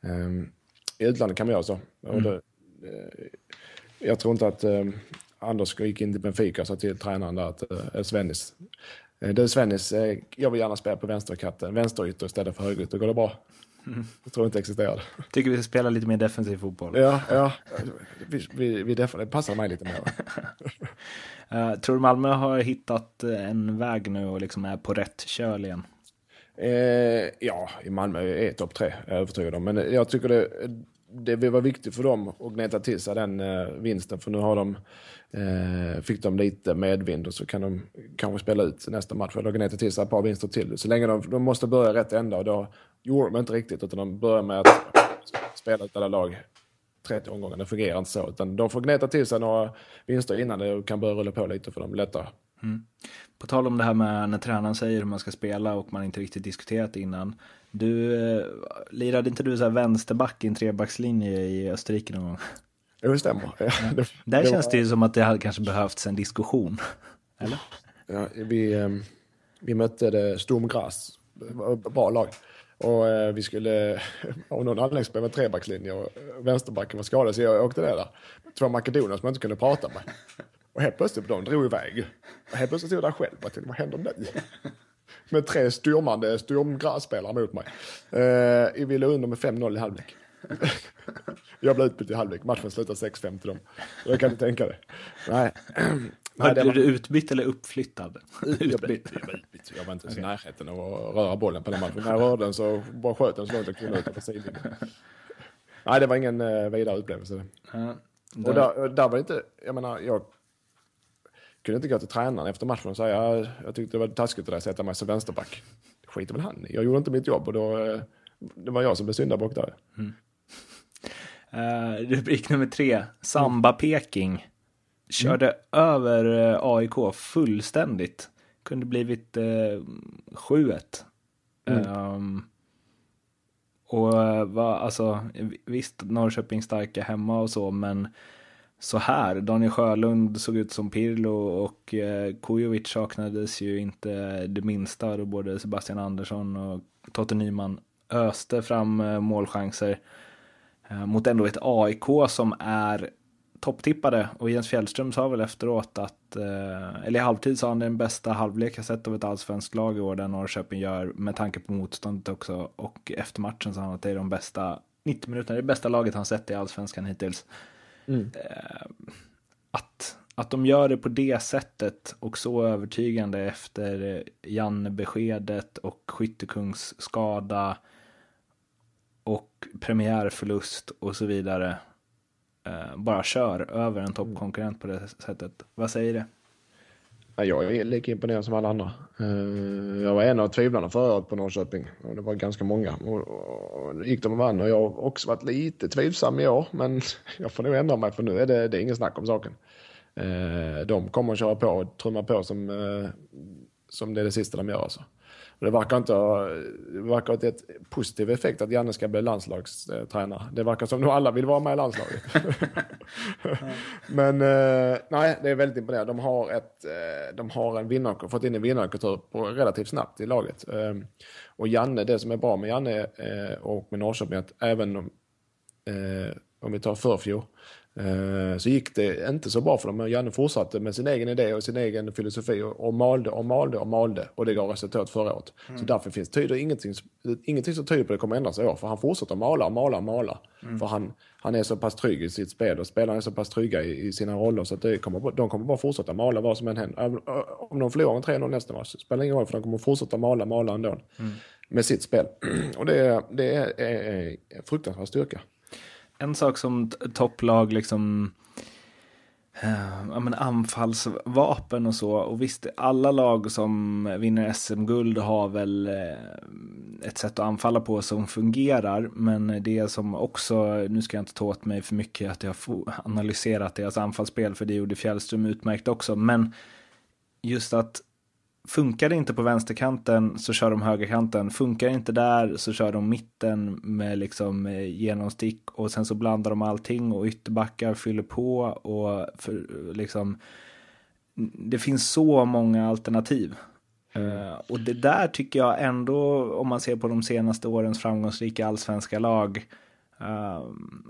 um, i utlandet kan man göra så. Mm. Det, uh, jag tror inte att uh, Anders gick in till Benfica och sa till tränaren där att uh, Svennis, du Svennis, jag vill gärna spela på vänsterkatten, vänsterytter istället för högerytter, går det bra? Mm. Jag tror inte existerade. Tycker vi ska spela lite mer defensiv fotboll. Ja, ja. Vi, vi, vi det passar mig lite mer. uh, *laughs* tror du Malmö har hittat en väg nu och liksom är på rätt köl igen? Eh, ja, i Malmö är topp tre, är jag övertygad om. Men jag tycker det, det var viktigt för dem att gneta till sig den eh, vinsten. För nu har de, eh, fick de lite medvind och så kan de kanske spela ut nästa match eller gneta till sig ett par vinster till. Så länge de, de måste börja rätt ända och då gjorde de inte riktigt utan de började med att spela ut alla lag 30 omgångar. Det fungerar inte så utan de får gneta till sig några vinster innan det kan börja rulla på lite för dem lättare. Mm. På tal om det här med när tränaren säger hur man ska spela och man inte riktigt diskuterat innan. Du, eh, lirade inte du så här vänsterback i en trebackslinje i Österrike någon gång? Jo, det stämmer. Ja. *laughs* Det, Där det känns var... det ju som att det hade kanske behövts en diskussion. *laughs* Eller? Ja, vi, eh, vi mötte det Sturm Graz, bra lag. Och eh, vi skulle, *laughs* av någon anledning spela trebackslinje och vänsterbacken var skadad så jag åkte ner där. Två makedonier som jag inte kunde prata med. Och helt plötsligt, de drog iväg. Och helt plötsligt stod jag där själv och tänkte, vad händer nu? Med tre styrmande styrmspelare mot mig. Eh, vi låg under med 5-0 i halvlek. jag blev utbytt i halvlek, matchen slutade 6-5 till dem. Jag kan du tänka dig. Nej. *clears throat* Nej, blev var... du utbytt eller uppflyttad? utbytt. Jag, blev, jag var utbytt. Jag var inte okay. i närheten av att röra bollen på den matchen. När jag rörde den så bara sköt den så långt jag kunde ut på sidlinjen. Nej, det var ingen uh, vidare upplevelse. Ja, det... Och där, där var det inte, jag menar, jag kunde inte gå till tränaren efter matchen och säga jag tyckte det var taskigt att sätta mig som vänsterback. Det skiter väl han Jag gjorde inte mitt jobb och då eh, det var jag som blev syndabock där. Mm. Uh, rubrik nummer tre, Samba Peking. Körde mm. över eh, AIK fullständigt. Kunde blivit uh, 7-1. Mm. Um, och uh, va, alltså, visst, Norrköping starka hemma och så, men så här. Daniel Sjölund såg ut som Pirlo och eh, Kujovic saknades ju inte det minsta då både Sebastian Andersson och Totte Nyman öste fram eh, målchanser eh, mot ändå ett AIK som är topptippade och Jens Fjällström sa väl efteråt att, eller i halvtid sa han den bästa halvlek jag sett av ett allsvenskt lag i år där Norrköping gör med tanke på motståndet också och efter matchen sa han att det är de bästa 90 minuterna, det det bästa laget han sett i allsvenskan hittills. Mm. Eh, att, att de gör det på det sättet och så övertygande efter Janne-beskedet och Skyttekungs skada och premiärförlust och så vidare eh, bara kör över en toppkonkurrent på det sättet. Vad säger det? Jag är lika imponerad som alla andra. Eh, jag var en av tvivlarna förra året på Norrköping och det var ganska många. Och, gick de och vann och jag har också varit lite tvivsam i år men *laughs* jag får nog ändra mig för nu är det, det är ingen snack om saken. Eh, de kommer att köra på och trumma på som, eh, som det är det sista de gör alltså. Det verkar inte ha, verkar ha ett positiv effekt att Janne ska bli landslagstränare. Det verkar som att alla vill vara med i landslaget. *laughs* Men eh, nej, det är väldigt imponerande. De har, ett, eh, de har en vinnar, fått in en vinnarkultur relativt snabbt i laget. Eh, och Janne, det som är bra med Janne och med Norrköping, att även om, om vi tar förfjol, Eh, så gick det inte så bra för dem, men Janne fortsatte med sin egen idé och sin egen filosofi och, malde och malde och malde och det gav resultat förra året. Mm. Så därför finns tyder ingenting, ingenting som tyder på att det kommer ändras i år, för han fortsätter mala och mala och mala. Mm. För han, han är så pass trygg i sitt spel och spelarna är så pass trygga i, i sina roller så att det kommer, de kommer bara fortsätta mala vad som än händer. Om de förlorar en 3-0 nästa match spelar ingen roll för de kommer fortsätta mala, mala ändå. Mm. Med sitt spel. *clears throat* Och det, det är, är, är fruktansvärd styrka en sak som topplag liksom Uh, ja, men anfallsvapen och så. Och visst, alla lag som vinner SM-guld har väl uh, ett sätt att anfalla på som fungerar. Men det som också, nu ska jag inte ta åt mig för mycket att jag har analyserat deras anfallsspel, för det gjorde Fjällström utmärkt också. Men just att Funkar det inte på vänsterkanten så kör de högerkanten. Funkar det inte där så kör de mitten med liksom eh, genomstick och sen så blandar de allting och ytterbackar fyller på och för, liksom det finns så många alternativ. Uh, och det där tycker jag ändå, om man ser på de senaste årens framgångsrika allsvenska lag, Uh,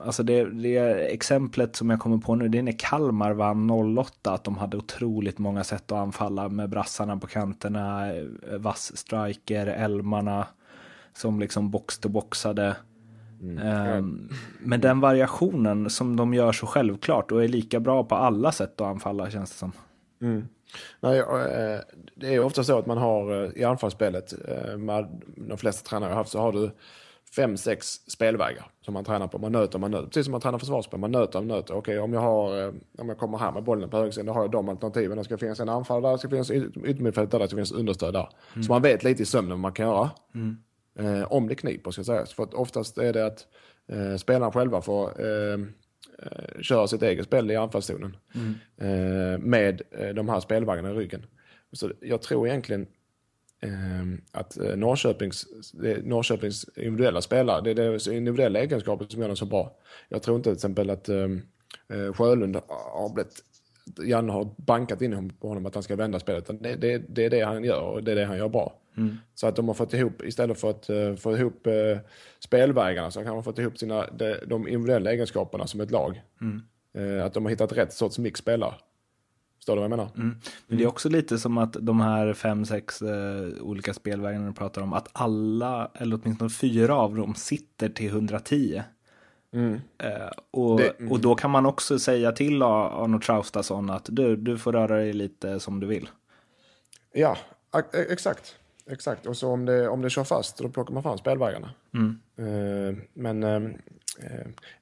alltså det, det exemplet som jag kommer på nu, det är när Kalmar vann 08, att de hade otroligt många sätt att anfalla med brassarna på kanterna, vass striker, elmarna som liksom box-to-boxade. Mm. Uh, men den variationen som de gör så självklart och är lika bra på alla sätt att anfalla känns det som. Mm. Nej, eh, det är ofta så att man har eh, i anfallsspelet, eh, de flesta tränare har haft, så har du fem, sex spelvägar som man tränar på. Man nöter, man nöter. Precis som man tränar försvarsspel. Man nöter, man nöter. Okej, om jag har, eh, om jag kommer här med bollen på högersidan, då har jag de alternativen. Det ska finnas en anfallare där, det ska finnas yttermittfältare där, det ska finnas understöd där. Mm. Så man vet lite i sömnen vad man kan göra. Mm. Eh, om det kniper, ska sägas. För att oftast är det att eh, spelarna själva får eh, eh köra sitt eget spel i anfallszonen. Mm. Eh, med de här spelvägarna i ryggen. Så jag tror egentligen att eh, Norrköpings, Norrköpings individuella spelare, det är deras individuella egenskaper som gör dem så bra. Jag tror inte till exempel att ehm, eh, Sjölund har blivit Janne har bankat in på honom att han ska vända spelet. Det, det, det är det han gör och det är det han gör bra. Mm. Så att de har fått ihop, istället för att uh, få ihop uh, spelvägarna så kan man fått ihop sina, de, de individuella egenskaperna som ett lag. Mm. Uh, att de har hittat rätt sorts mix spelare. Förstår du vad jag menar? Mm. Men det är också lite som att de här fem, sex eh, olika spelvägarna du pratar om, att alla, eller åtminstone fyra av dem, sitter till 110. Mm. Eh, och, det, mm. och då kan man också säga till Arno Traustason att du, du får röra dig lite som du vill. Ja, e- exakt. Exakt, och så om det, om det kör fast, då plockar man fram spelvägarna. Mm. Eh, men eh, Eh,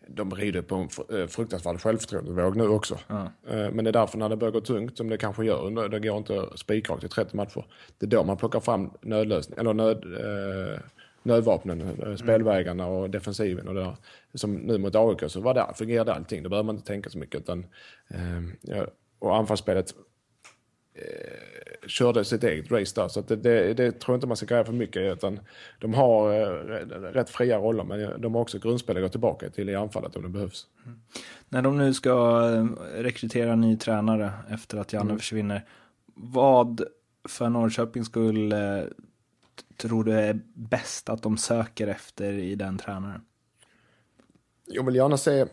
de rider på en eh, fruktansvärd självförtroendevåg nu också. Ja. Eh, men det är därför när det börjar gå tungt, som det kanske gör, det går inte spikrakt i 30 matcher. Det är då man plockar fram nödlösning, eller nöd, nödvapnen, spelvägarna och defensiven. Och det där. Som nu mot AIK så var det, fungerade allting, då behöver man inte tänka så mycket. Utan, och anfallsspelet körde sitt eget race där. Så det, det, det, tror jag inte man ska gräva för mycket i. Utan de har eh, rätt fria roller men de har också grundspel att gå tillbaka till i anfallet om det behövs. Mm. När de nu ska eh, rekrytera ny tränare efter att Janne mm. försvinner. Vad för Norrköpings skull eh, tror du är bäst att de söker efter i den tränaren? Jag vill gärna se,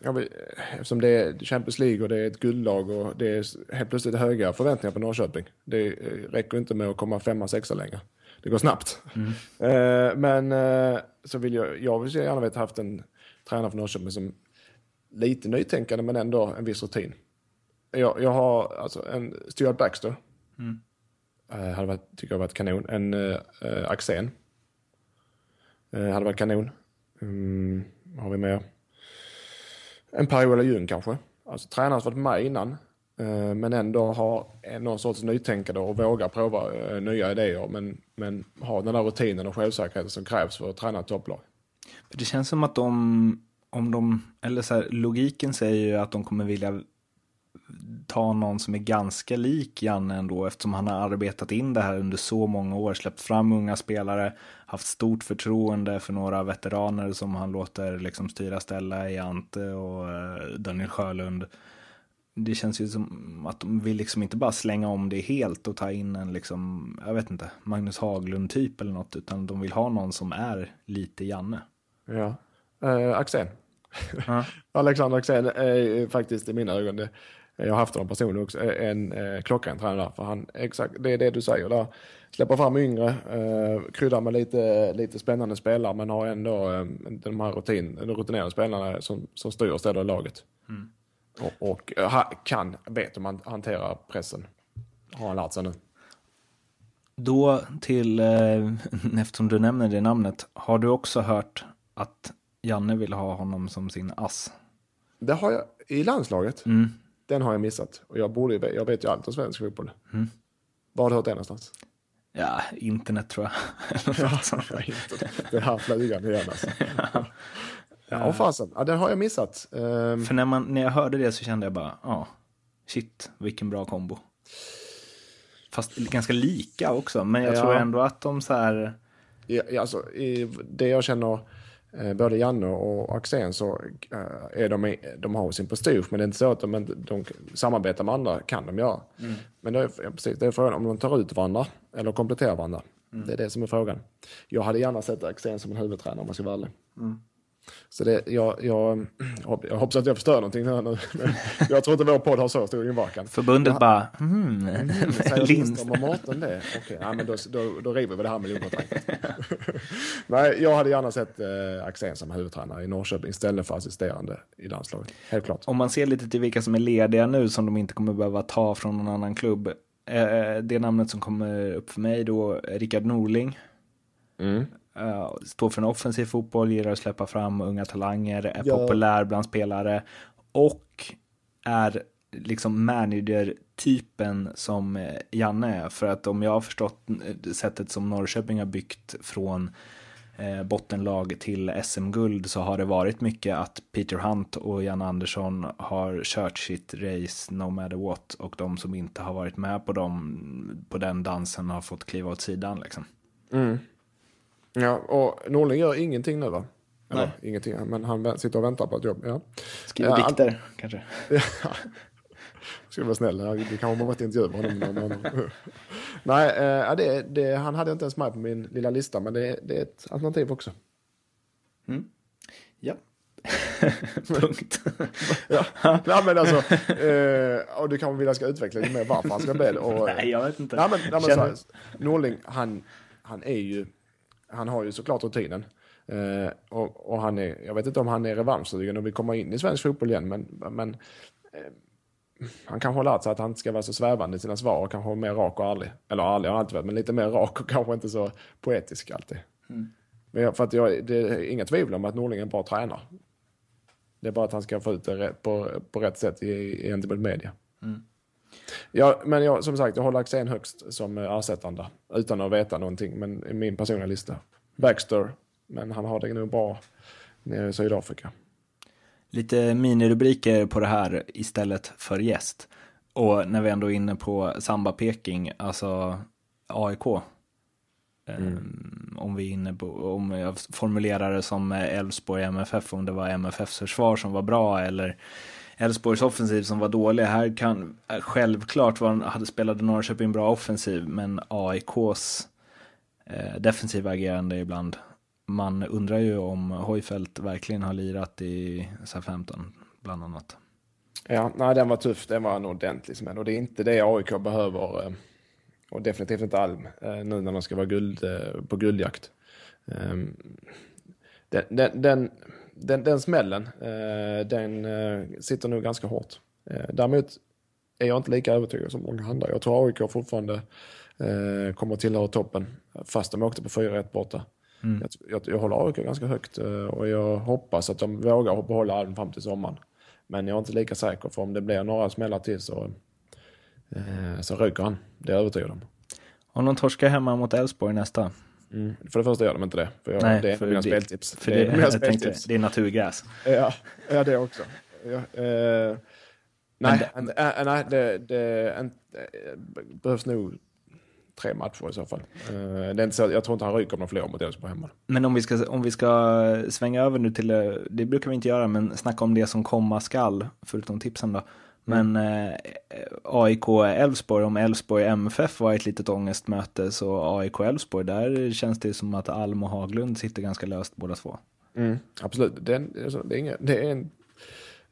jag vill, eftersom det är Champions League och det är ett guldlag och det är helt plötsligt höga förväntningar på Norrköping. Det räcker inte med att komma femma, sexa längre. Det går snabbt. Mm. Eh, men eh, så vill jag, jag vill gärna ha haft en tränare för Norrköping som lite nytänkande men ändå en viss rutin. Jag, jag har alltså en Stuart Baxter. Mm. Eh, hade varit, tycker jag varit kanon. En eh, Axén. Eh, hade varit kanon. Mm har vi med en Per-Ola Ljung kanske. Alltså tränaren som varit med innan. Eh, men ändå har någon sorts nytänkande och vågar prova eh, nya idéer. Men, men har den där rutinen och självsäkerheten som krävs för att träna ett topplag. För det känns som att de, om de, eller så här, logiken säger ju att de kommer vilja ta någon som är ganska lik Janne ändå eftersom han har arbetat in det här under så många år, släppt fram unga spelare, haft stort förtroende för några veteraner som han låter liksom styra ställa i Ante och eh, Daniel Sjölund. Det känns ju som att de vill liksom inte bara slänga om det helt och ta in en liksom, jag vet inte, Magnus Haglund typ eller något, utan de vill ha någon som är lite Janne. Ja, eh, Axén. Ja. *laughs* Alexander Axén är faktiskt i mina ögon det jag har haft honom personligen också, en eh, klockren tränare. För han, exakt, det är det du säger där. Släpper fram yngre, eh, kryddar med lite, lite spännande spelare men har ändå eh, de här rutin, de rutinerade spelarna som, som styr och ställer laget. Mm. Och, och eh, kan, vet hur man hanterar pressen. Har han lärt sig nu. Då till, eh, *laughs* eftersom du nämner det namnet, har du också hört att Janne vill ha honom som sin ass? Det har jag i landslaget. Mm. Den har jag missat. Och jag, borde, jag vet ju allt om svensk fotboll. Mm. Var har du hört det någonstans? Ja, internet tror jag. *laughs* ja. *laughs* Det här flugan igen alltså. *laughs* ja. Ja, fasen. Ja, den har jag missat. Um... För när, man, när jag hörde det så kände jag bara, ja, shit, vilken bra kombo. Fast ganska lika också, men jag ja. tror ändå att de så här... Ja, alltså, i det jag känner både Janne och Axén så eh, är de, de har sin prestige men det är inte så att de, de samarbetar med andra kan de göra. Mm. Men det är, precis, det är frågan om de tar ut varandra eller kompletterar varandra. Mm. Det är det som är frågan. Jag hade gärna sett Axén som en huvudtränare om man ska vara ärlig. Mm. Så det, jag, jag, jag hoppas att jag förstör någonting här nu. *laughs* Jag tror inte vår podd har så stor inverkan. Förbundet jag, bara, hmm, mm, *laughs* säger Lindström och Mårten det? Okej, okay, ja, då, då, då river vi det här miljonkontraktet. *laughs* Nej, jag hade gärna sett eh, Axén som huvudtränare i Norrköping istället för assisterande i landslaget. Helt klart. Om man ser lite till vilka som är lediga nu som de inte kommer behöva ta från någon annan klubb. Eh, det namnet som kommer upp för mig då, Rickard Norling. Mm. Uh, står för en offensiv fotboll, gillar att släppa fram unga talanger, är ja. populär bland spelare och är liksom manager-typen som eh, Janne är. För att om jag har förstått eh, sättet som Norrköping har byggt från bottenlag till SM-guld så har det varit mycket att Peter Hunt och Janne Andersson har kört sitt race no matter what och de som inte har varit med på, dem, på den dansen har fått kliva åt sidan liksom. Mm. Ja, och Norling gör ingenting nu va? Eller Nej. ingenting, men han sitter och väntar på ett jobb. Ja. Skriver ja, dikter han... kanske? *laughs* Ska vara snäll, det kanske man måste intervjua honom. *laughs* Nej, eh, det, det, han hade inte ens med på min lilla lista, men det, det är ett alternativ också. Mm. Ja. *laughs* Punkt. ja. Nej, men alltså, eh, och du kanske vill att jag ska utveckla lite mer varför han ska bli det. Och, nej, jag vet inte. Nej, men, nej, men så här, Norling, han, han är ju han har ju såklart rutinen. Eh, och, och, han är, jag vet inte om han är revanschsugen och vill komma in i svensk fotboll igen, men, men eh, han kanske har lärt sig att han inte ska vara så svävande i sina svar och kanske mer rak och ärlig. Eller ärlig har han alltid varit, men lite mer rak och *laughs* kanske inte så poetisk alltid. Mm. Men för att jag, det är inga tvivel om att Norling är en bra tränare. Det är bara att han ska få ut det på, på rätt sätt gentemot media. Mm. Ja, men jag, som sagt, jag håller Axén högst som ersättande. Utan att veta någonting, men i min personliga lista. Baxter, men han har det nog bra nere i Sydafrika. Lite minirubriker på det här istället för gäst. Och när vi ändå är inne på Samba Peking, alltså AIK. Mm. Om vi är inne på, om jag formulerar det som Elfsborg MFF, om det var MFFs försvar som var bra eller Elfsborgs offensiv som var dålig. Här kan eh, självklart var, hade spelade Norrköping bra offensiv, men AIKs eh, defensiva agerande ibland. Man undrar ju om Hojfeldt verkligen har lirat i SA-15 bland annat. Ja, nej den var tuff, den var en ordentlig smäll och det är inte det AIK behöver eh, och definitivt inte Alm eh, nu när de ska vara guld, eh, på guldjakt. Ehm, den, den, den, den, den smällen, den sitter nog ganska hårt. Däremot är jag inte lika övertygad som många andra. Jag tror AIK fortfarande kommer att tillhöra toppen fast de åkte på 4-1 borta. Mm. Jag, jag, jag håller AIK ganska högt och jag hoppas att de vågar behålla Alm fram till sommaren. Men jag är inte lika säker för om det blir några smällar till så, eh, så ryker han. Det är jag övertygad om. Om de torskar hemma mot Elfsborg nästa? Mm. För det första gör de inte det. För jag, nej, det är för mina det, speltips. För det, det, är, jag tänkte, det är naturgräs. Ja, ja det också. Ja, eh, nej, det, äh, nej det, det, det behövs nog tre matcher i så fall. Det är inte så, jag tror inte han ryker om de förlorar mot Elfsborg hemma. Men om vi, ska, om vi ska svänga över nu till, det brukar vi inte göra, men snacka om det som komma skall, förutom tipsen då. Men eh, AIK Elfsborg, om Elfsborg MFF var ett litet ångestmöte så AIK Elfsborg, där känns det som att Alm och Haglund sitter ganska löst båda två. Mm, absolut, det är, en, alltså, det är, inga, det är en,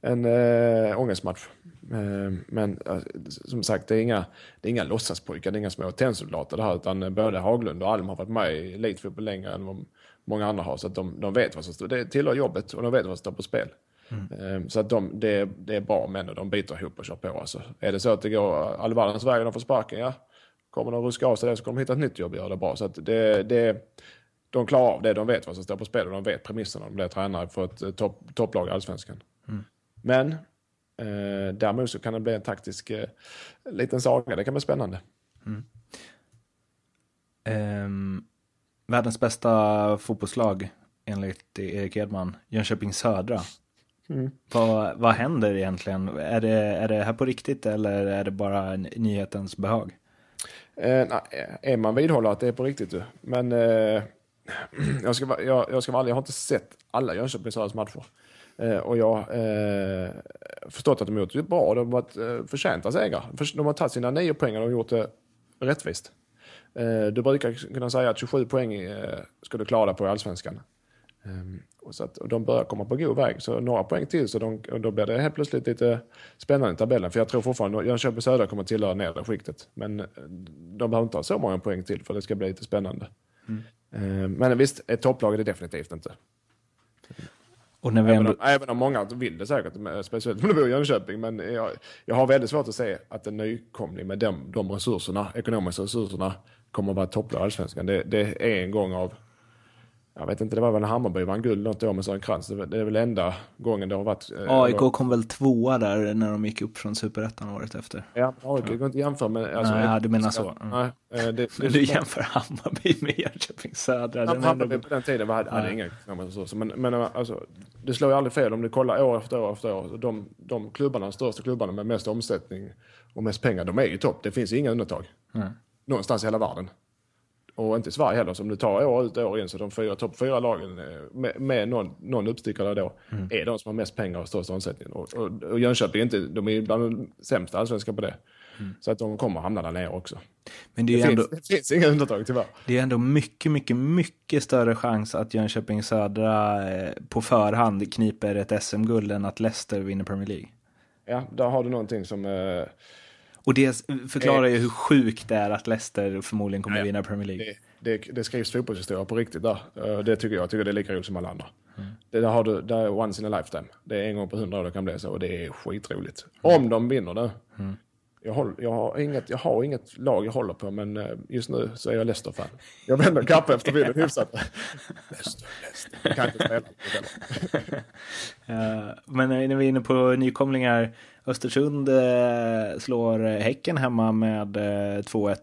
en äh, ångestmatch. Äh, men äh, som sagt, det är inga, det är inga låtsaspojkar, det är inga små tennsoldater det här, utan eh, både Haglund och Alm har varit med i elitfotboll längre än vad många andra har. Så att de, de vet vad som står, det tillhör jobbet och de vet vad som står på spel. Mm. Eh, så att de, det, det är bra män och de biter ihop och kör på. Alltså, är det så att det går all världens väg och de får sparken, ja, kommer de ruska av sig det så kommer de hitta ett nytt jobb och göra det bra. Så att det, det, de klarar av det, de vet vad som står på spel och de vet premisserna. De blir tränare för ett topp, topplag i allsvenskan. Mm. Men Eh, däremot så kan det bli en taktisk eh, liten saga. Det kan bli spännande. Mm. Um, världens bästa fotbollslag enligt Erik Edman, Jönköping Södra. Mm. Vad, vad händer egentligen? Är det, är det här på riktigt eller är det bara nyhetens behag? Eh, nej, Edman vidhåller att det är på riktigt. Men eh, *clears throat* jag, ska, jag, jag ska vara ärlig, jag har inte sett alla Jönköping Södras matcher. Eh, och jag eh, förstått att de har gjort det bra. De har varit eh, förtjänta segrar. De har tagit sina nio poäng och de har gjort det rättvist. Eh, du brukar kunna säga att 27 poäng eh, ska du klara på i allsvenskan. Um, och så att, och de börjar komma på god väg. Så några poäng till så de, då blir det helt plötsligt lite spännande i tabellen. För jag tror fortfarande att Jönköping Södra kommer tillhöra nedre skiktet. Men de behöver inte ha så många poäng till för det ska bli lite spännande. Mm. Um, men visst, ett topplag är det definitivt inte. Och när vi ändå... även, om, även om många vill det säkert, speciellt om du bor i Jönköping. Men jag, jag har väldigt svårt att se att en nykomling med de, de resurserna, ekonomiska resurserna kommer att vara topplag i Allsvenskan. Det, det, är en gång av, jag vet inte, det var väl när Hammarby vann guld något år med Sören Krantz. Det, det är väl enda gången det har varit. Eh, AIK kom väl tvåa där när de gick upp från superettan året efter. Ja, AIK går inte jämföra med... Alltså, nej, du menar så. Mm. Nej, eh, det, *laughs* det, men du jämför Hammarby med Jönköping Södra. Ja, Hammarby ändå... på den tiden var, hade inga ekonomiska resurser. Men, men alltså, det slår ju aldrig fel om du kollar år efter år efter år. De, de klubbarna, de största klubbarna med mest omsättning och mest pengar, de är ju topp. Det finns inga undantag. Mm. Någonstans i hela världen. Och inte Sverige heller. Så om du tar år ut och år in så de fyra, topp fyra lagen eh, med, med någon, någon uppstickare då mm. är de som har mest pengar och störst omsättning. Och, och, och Jönköping är inte, de är bland de sämsta allsvenska på det. Mm. Så att de kommer hamna där nere också. Men det, är det, ändå, finns, det finns inga undantag tyvärr. Det är ändå mycket, mycket, mycket större chans att Jönköping Södra eh, på förhand kniper ett SM-guld än att Leicester vinner Premier League. Ja, där har du någonting som... Eh, och det förklarar ju hur sjukt det är att Leicester förmodligen kommer ja, vinna Premier League. Det, det, det skrivs fotbollshistoria på riktigt där. Eh, det tycker jag. Jag tycker det är lika roligt som alla andra. Mm. Det där har du, det är once in a lifetime. Det är en gång på hundra år det kan bli så och det är skitroligt. Om de vinner det. Mm. Jag, håller, jag, har inget, jag har inget lag jag håller på men eh, just nu så är jag Leicester-fan. Jag vänder kappa efter vinden hyfsat. Leicester, Leicester. Jag kan inte spela. uh, *laughs* men när vi är inne på nykomlingar. Östersund uh, slår Häcken hemma med uh, 2-1.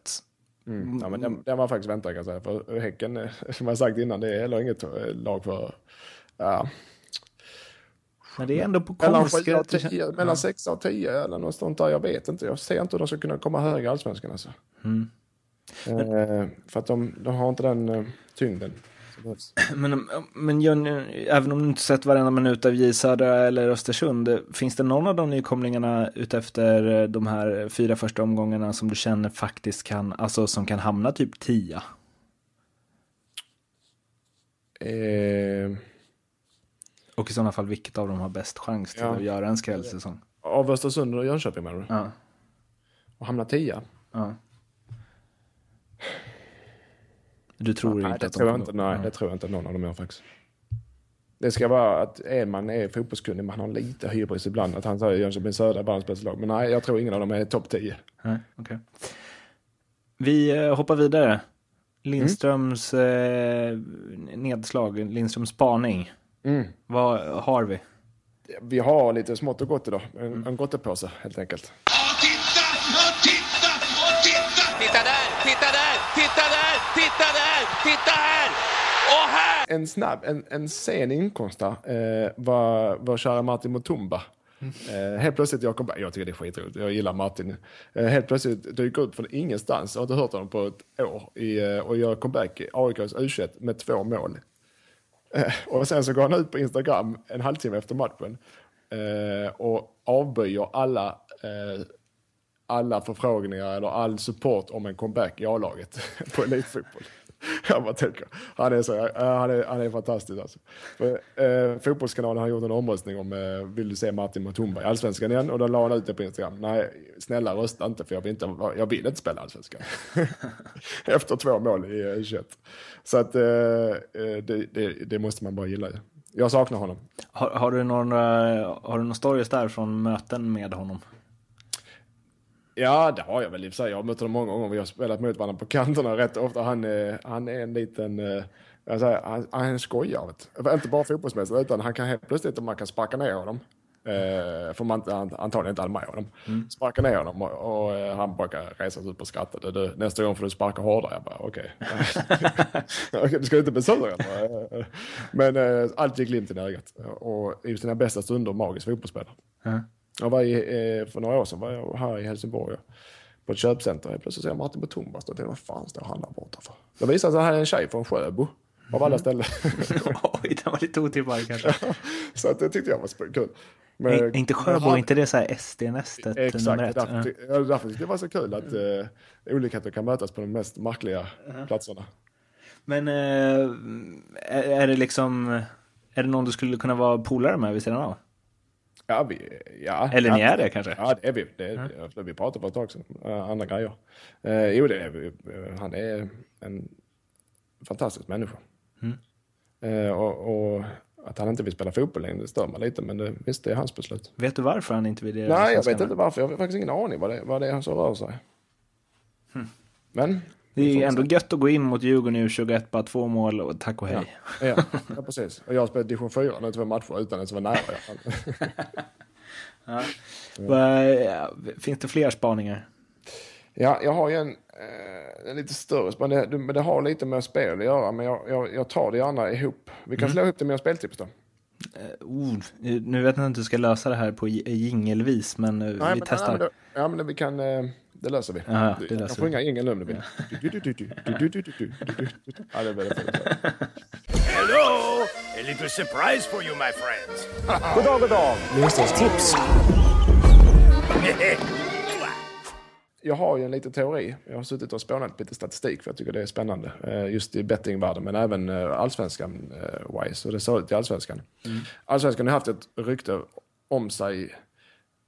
Mm. Ja, men den, den var faktiskt väntad kan jag säga. För Häcken, som jag sagt innan, det är heller inget lag för... Ja, Men det är ändå på konstgräs. mellan 6 och 10 eller något sånt där. Jag vet inte. Jag ser inte hur de ska kunna komma högre i allsvenskan alltså. Mm. Eh, för att de, de har inte den eh, tyngden. *clears throat* Men, men Jön, även om du inte sett varenda minut av J Södra eller Östersund, finns det någon av de nykomlingarna utefter de här fyra första omgångarna som du känner faktiskt kan, alltså som kan hamna typ tia? Eh, Och i sådana fall, vilket av dem har bäst chans till Ja. att göra en skrällsäsong? av Östersund och Jönköping menar du? Ja. Och hamna 10? ja. Du tror nej, inte det att de tror jag inte, nej, det tror jag inte någon av dem gör faktiskt. Det ska vara att Edman är fotbollskunnig, man har lite hybris ibland. Att han säger Jönköping Södra är världens bästa lag. Men nej, jag tror ingen av dem är topp 10. Nej, okej. Vi eh, hoppar vidare. Lindströms eh, nedslag, Lindströms spaning. Mm. Vad har vi? Vi har lite smått och gott idag. En, en gottepåse helt enkelt. Och titta, och titta, och titta! Titta där, titta där, titta där, titta där, titta här! Och här! En snabb, en, en sen inkomst där eh, var vår kära Martin Mutumba. Eh, helt plötsligt, jag, kom, jag tycker det är skitroligt, jag gillar Martin. Eh, helt plötsligt dyker upp från ingenstans, jag har inte hört honom på ett år, i, eh, och gör comeback i AIKs U21 med två mål. Eh, och sen så går han ut på Instagram en halvtimme efter matchen eh, och avböjer alla, eh, alla förfrågningar eller all support om en comeback i A-laget *laughs* på elitfotboll. *laughs* Jag bara tänker, han är, så, eh, han är, han är fantastisk alltså. För, eh, fotbollskanalen har gjort en omröstning om, eh, vill du se Martin Mutumba i Allsvenskan igen? Och då la han ut det på Instagram. Nej, snälla rösta inte för jag vill inte, jag vill inte spela Allsvenskan. *laughs* Efter två mål i eh, 21. Så att eh, eh, det, det, det måste man bara gilla. ju. Jag saknar honom. Har, har, du någon, eh, har du några stories där från möten med honom? Ja, det har jag väl i och sig. Jag har mött honom många gånger. Vi har spelat mot varandra på kanterna rätt ofta. Han är, han är en liten... eh, Jag säger, han, han skojare. vet du. Inte bara fotbollsmässigt, utan han kan helt plötsligt, om man kan sparka ner honom. Eh, för man antagligen inte hade med honom. Sparka ner honom och, och eh, han brukar resa sig upp och skratta. Det, nästa gång får du sparka hårdare. Jag bara, okej. *laughs* Okej, du ska inte bli sur? Eh, Men eh, allt gick glimt i ögat. Och i sina bästa stunder magisk fotbollsspelare. Ja. Jag var i, eh, för några år sedan var jag här i Helsingborg på ett köpcenter. Helt plötsligt ser jag Martin Mutumba stå till. Vad fan står han där borta för? Det visade sig att han är en tjej från Sjöbo. Av alla ställen. *laughs* Oj, den var lite otippad kanske. *laughs* så att det tyckte jag var kul. Men- Är inte Sjöbo, han- inte det så här SD-nästet Exakt, nummer ett? därför, Ja. därför tyckte jag det var så kul att eh, olikheter kan mötas på de mest märkliga platserna. Men eh, är, är det liksom, är det någon du skulle kunna vara polare med vid sidan av? Ja, vi, ja, Eller ja, ni är det kanske? Ja, det är vi. Det är, det. Vi pratade för ett tag sedan. Uh, andra grejer. Uh, jo, det är vi. Eh, han är en fantastisk människa. Mm. Eh, och, och att han inte vill spela fotboll längre, det stör mig lite. Men det, visst, det är hans beslut. Vet du varför han inte vill det? Nej, jag vet inte varför. Jag har faktiskt ingen aning vad det, vad det är som rör sig. Men... Det är ju ändå gött att gå in mot Djurgården i 21 bara två mål och tack och hej. Ja, ja, precis. Och jag har spelat division 4 nu två matcher utan att vara nära i alla fall. *laughs* Va- Finns det fler spaningar? Ja, jag har ju en, eh, en lite större spann. Det, det- men det har lite med spel att göra. Men jag, jag, jag tar det gärna ihop. Vi kan slå ihop det med speltips då. Oh, nu vet jag inte hur jag ska lösa det här på jingelvis, men eh, vi men, testar. Nej, men det, ja, men det, vi kan det löser vi. Ja, det löser jag får vi. inga egna nummer. Ja, det är väldigt. Hello! A little surprise for you my friends. Goddag, goddag! god tips. Jag har ju en liten teori. Jag har suttit och spånat lite statistik för jag tycker det är spännande. Just i bettingvärlden men även allsvenskan-wise. Och det sa ut i allsvenskan. Mm. Allsvenskan har haft ett rykte om sig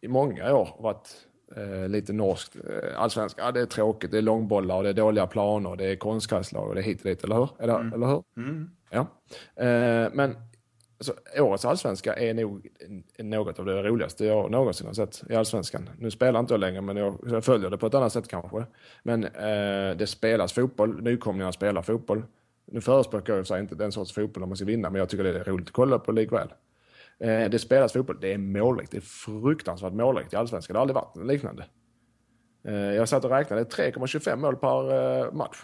i många år av att eh, lite norskt. Eh, allsvenskan, ja, det är tråkigt. Det är långbollar och det är dåliga planer. Det är konstgräslag och det är hit och dit. Eller hur? Eller, eller hur? Ja. Eh, men alltså, årets allsvenska är nog något av det roligaste jag någonsin har sett i allsvenskan. Nu spelar inte jag längre, men jag, jag följer det på ett annat sätt kanske. Men eh, det spelas fotboll, nykomlingarna spelar fotboll. Nu förespråkar jag sig inte den sorts fotboll man ska vinna, men jag tycker det är roligt att kolla på likväl. Eh, det spelas fotboll, det är målrikt, det är fruktansvärt målrikt i allsvenskan. Det har aldrig varit liknande. Eh, jag satt och räknade, det är 3,25 mål per eh, match.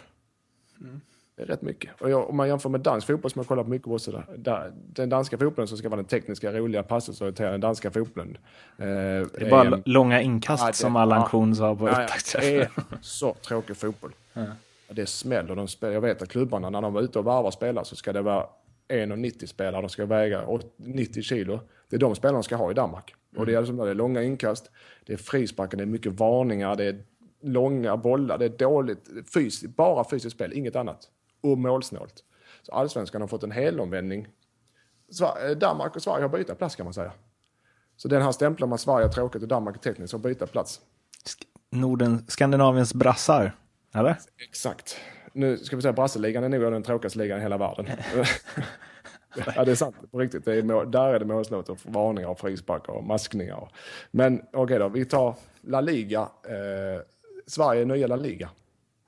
Det är rätt mycket. Och jag, om man jämför med dansk fotboll som jag kollar på mycket också, där, där, den danska fotbollen som ska vara den tekniska, roliga, passningsorienterade, den danska fotbollen. Eh, Det är bara l- långa inkast Ja, det- som Allan ja. Kuhn sa på Ja, ja, det är så tråkig fotboll. Det smäller. De spelar, jag vet att klubbarna när de är ute och varvar spelare så ska det vara 1,90 spelare. De ska väga åt- 90 kilo. Det är de spelarna de ska ha i Danmark. Och det är, alltså, det är långa inkast, det är frisparkar, det är mycket varningar, det är långa bollar, det är dåligt fysiskt, bara fysiskt spel, inget annat. Och målsnålt. Så allsvenskan har fått en helomvändning. Sver- eh, Danmark och Sverige har bytt plats kan man säga. Så den här stämpeln med Sverige är tråkigt och Danmark är tekniskt har bytt plats. Norden, Skandinaviens brassar. Eller? Exakt. Nu ska vi säga brasseligan är nog den tråkigaste ligan i hela världen. *laughs* ja, det är sant. På riktigt. Det är där är det målsnålt och varningar och frisparkar och maskningar. Men okej då, vi tar La Liga. Eh, Sverige nya La Liga.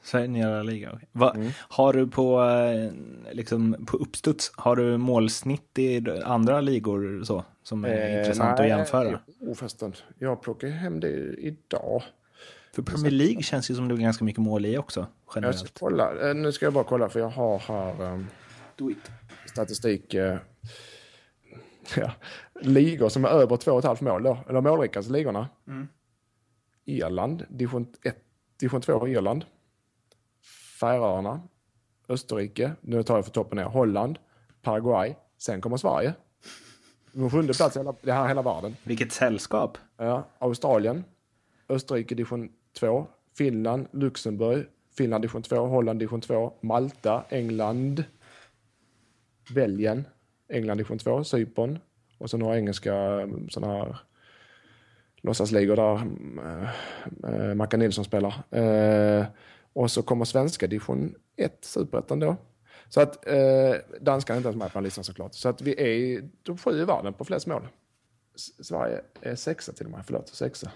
Sverige nya liga. okej. Va, Mm. Har du på, eh, liksom, på uppstuds, har du målsnitt i andra ligor så? Som är intressant att jämföra? Oh, förresten. Jag plockar hem det idag. För Premier League känns ju som det är ganska mycket mål i också, Jag ska generellt. kolla. Eh, Nu ska jag bara kolla för jag har här um, Do it. statistik. Eh, *laughs* ja, ligor som är över 2,5 mål då. Eller målrikaste ligorna. Irland, division 1, division 2 Irland. Färöarna, Österrike, nu tar jag för toppen ner, Holland, Paraguay, sen kommer Sverige. På sjunde plats i hela, det här hela världen. Vilket sällskap. Ja, Australien, Österrike division 2, Finland, Luxemburg, Finland division 2, Holland division 2, Malta, England, Belgien, England division 2, Cypern och så några engelska mm, sådana här låtsasligor där mm, eh, eh, äh, Mackan Nilsson spelar. Äh, och så kommer svenska division 1, superettan då. Så att eh, danskarna är inte ens med på den listan såklart. Så att vi är de sju i världen på flest mål. S- Sverige är sexa till och med, förlåt, sexa.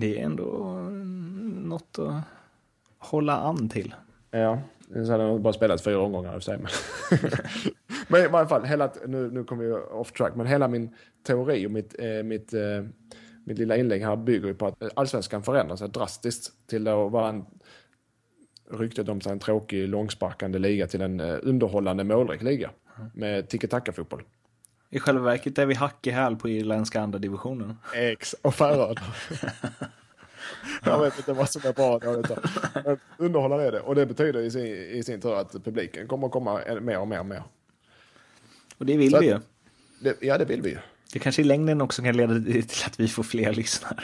Det är ändå mm, något att hålla an till. Ja, så hade de bara spelat fyra omgångar i sig. Men, *laughs* men i varje fall, hela, nu, nu kommer jag off track, men hela min teori och mitt, eh, mitt, eh, mitt lilla inlägg här bygger ju på att allsvenskan förändrar sig drastiskt till att vara en ryktet om sig en tråkig långsparkande liga till en eh, underhållande målrik liga med tiki-taka-fotboll. I själva verket är vi hack i häl på irländska andra divisionen. X och Färöarna. Jag vet inte vad som är bra och dåligt. Underhållande är det. Och det betyder i sin, i sin tur att publiken kommer att komma mer och mer och mer. Och det vill Så vi ju. Det, ja, det vill vi ju. Det kanske i längden också kan leda till att vi får fler lyssnare.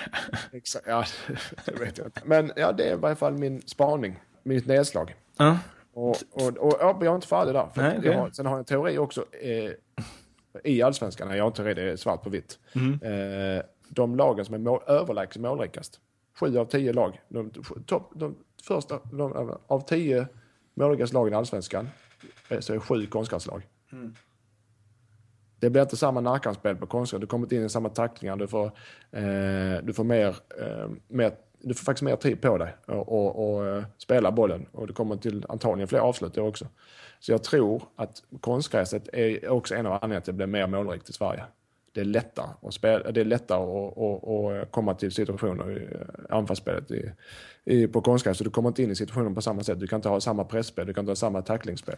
Exakt. Ja, *laughs* det vet jag inte. Men ja, det är i varje fall min spaning. Mitt nedslag. Ja. Och, och, och ja, jag är inte färdig där. För Nej, jag har, sen har jag en teori också eh, i allsvenskan. Jag har det är svart på vitt. Mm. Eh, de lagen som är mål, överlägset målrikast. Sju av tio lag. De, topp, de första de, av tio målrikaste lagen i allsvenskan eh, så är sju konstgräslag. Mm. Det blir inte samma närkampsspel på konstgräs. Du kommer inte in i samma tacklingar. Du får, eh, du får mer, eh, mer du får faktiskt mer tid på dig och, och, och eh, spela bollen. Och det kommer till antagligen fler avslut också. Så jag tror att konstgräset är också en av anledningarna till att det blir mer målrikt i Sverige. Det är lättare att, spela, det är lättare att, att, att komma till situationer i eh, anfallsspelet i, i, på konstgräs. Så du kommer inte in i situationen på samma sätt. Du kan inte ha samma pressspel, du kan inte ha samma tacklingsspel.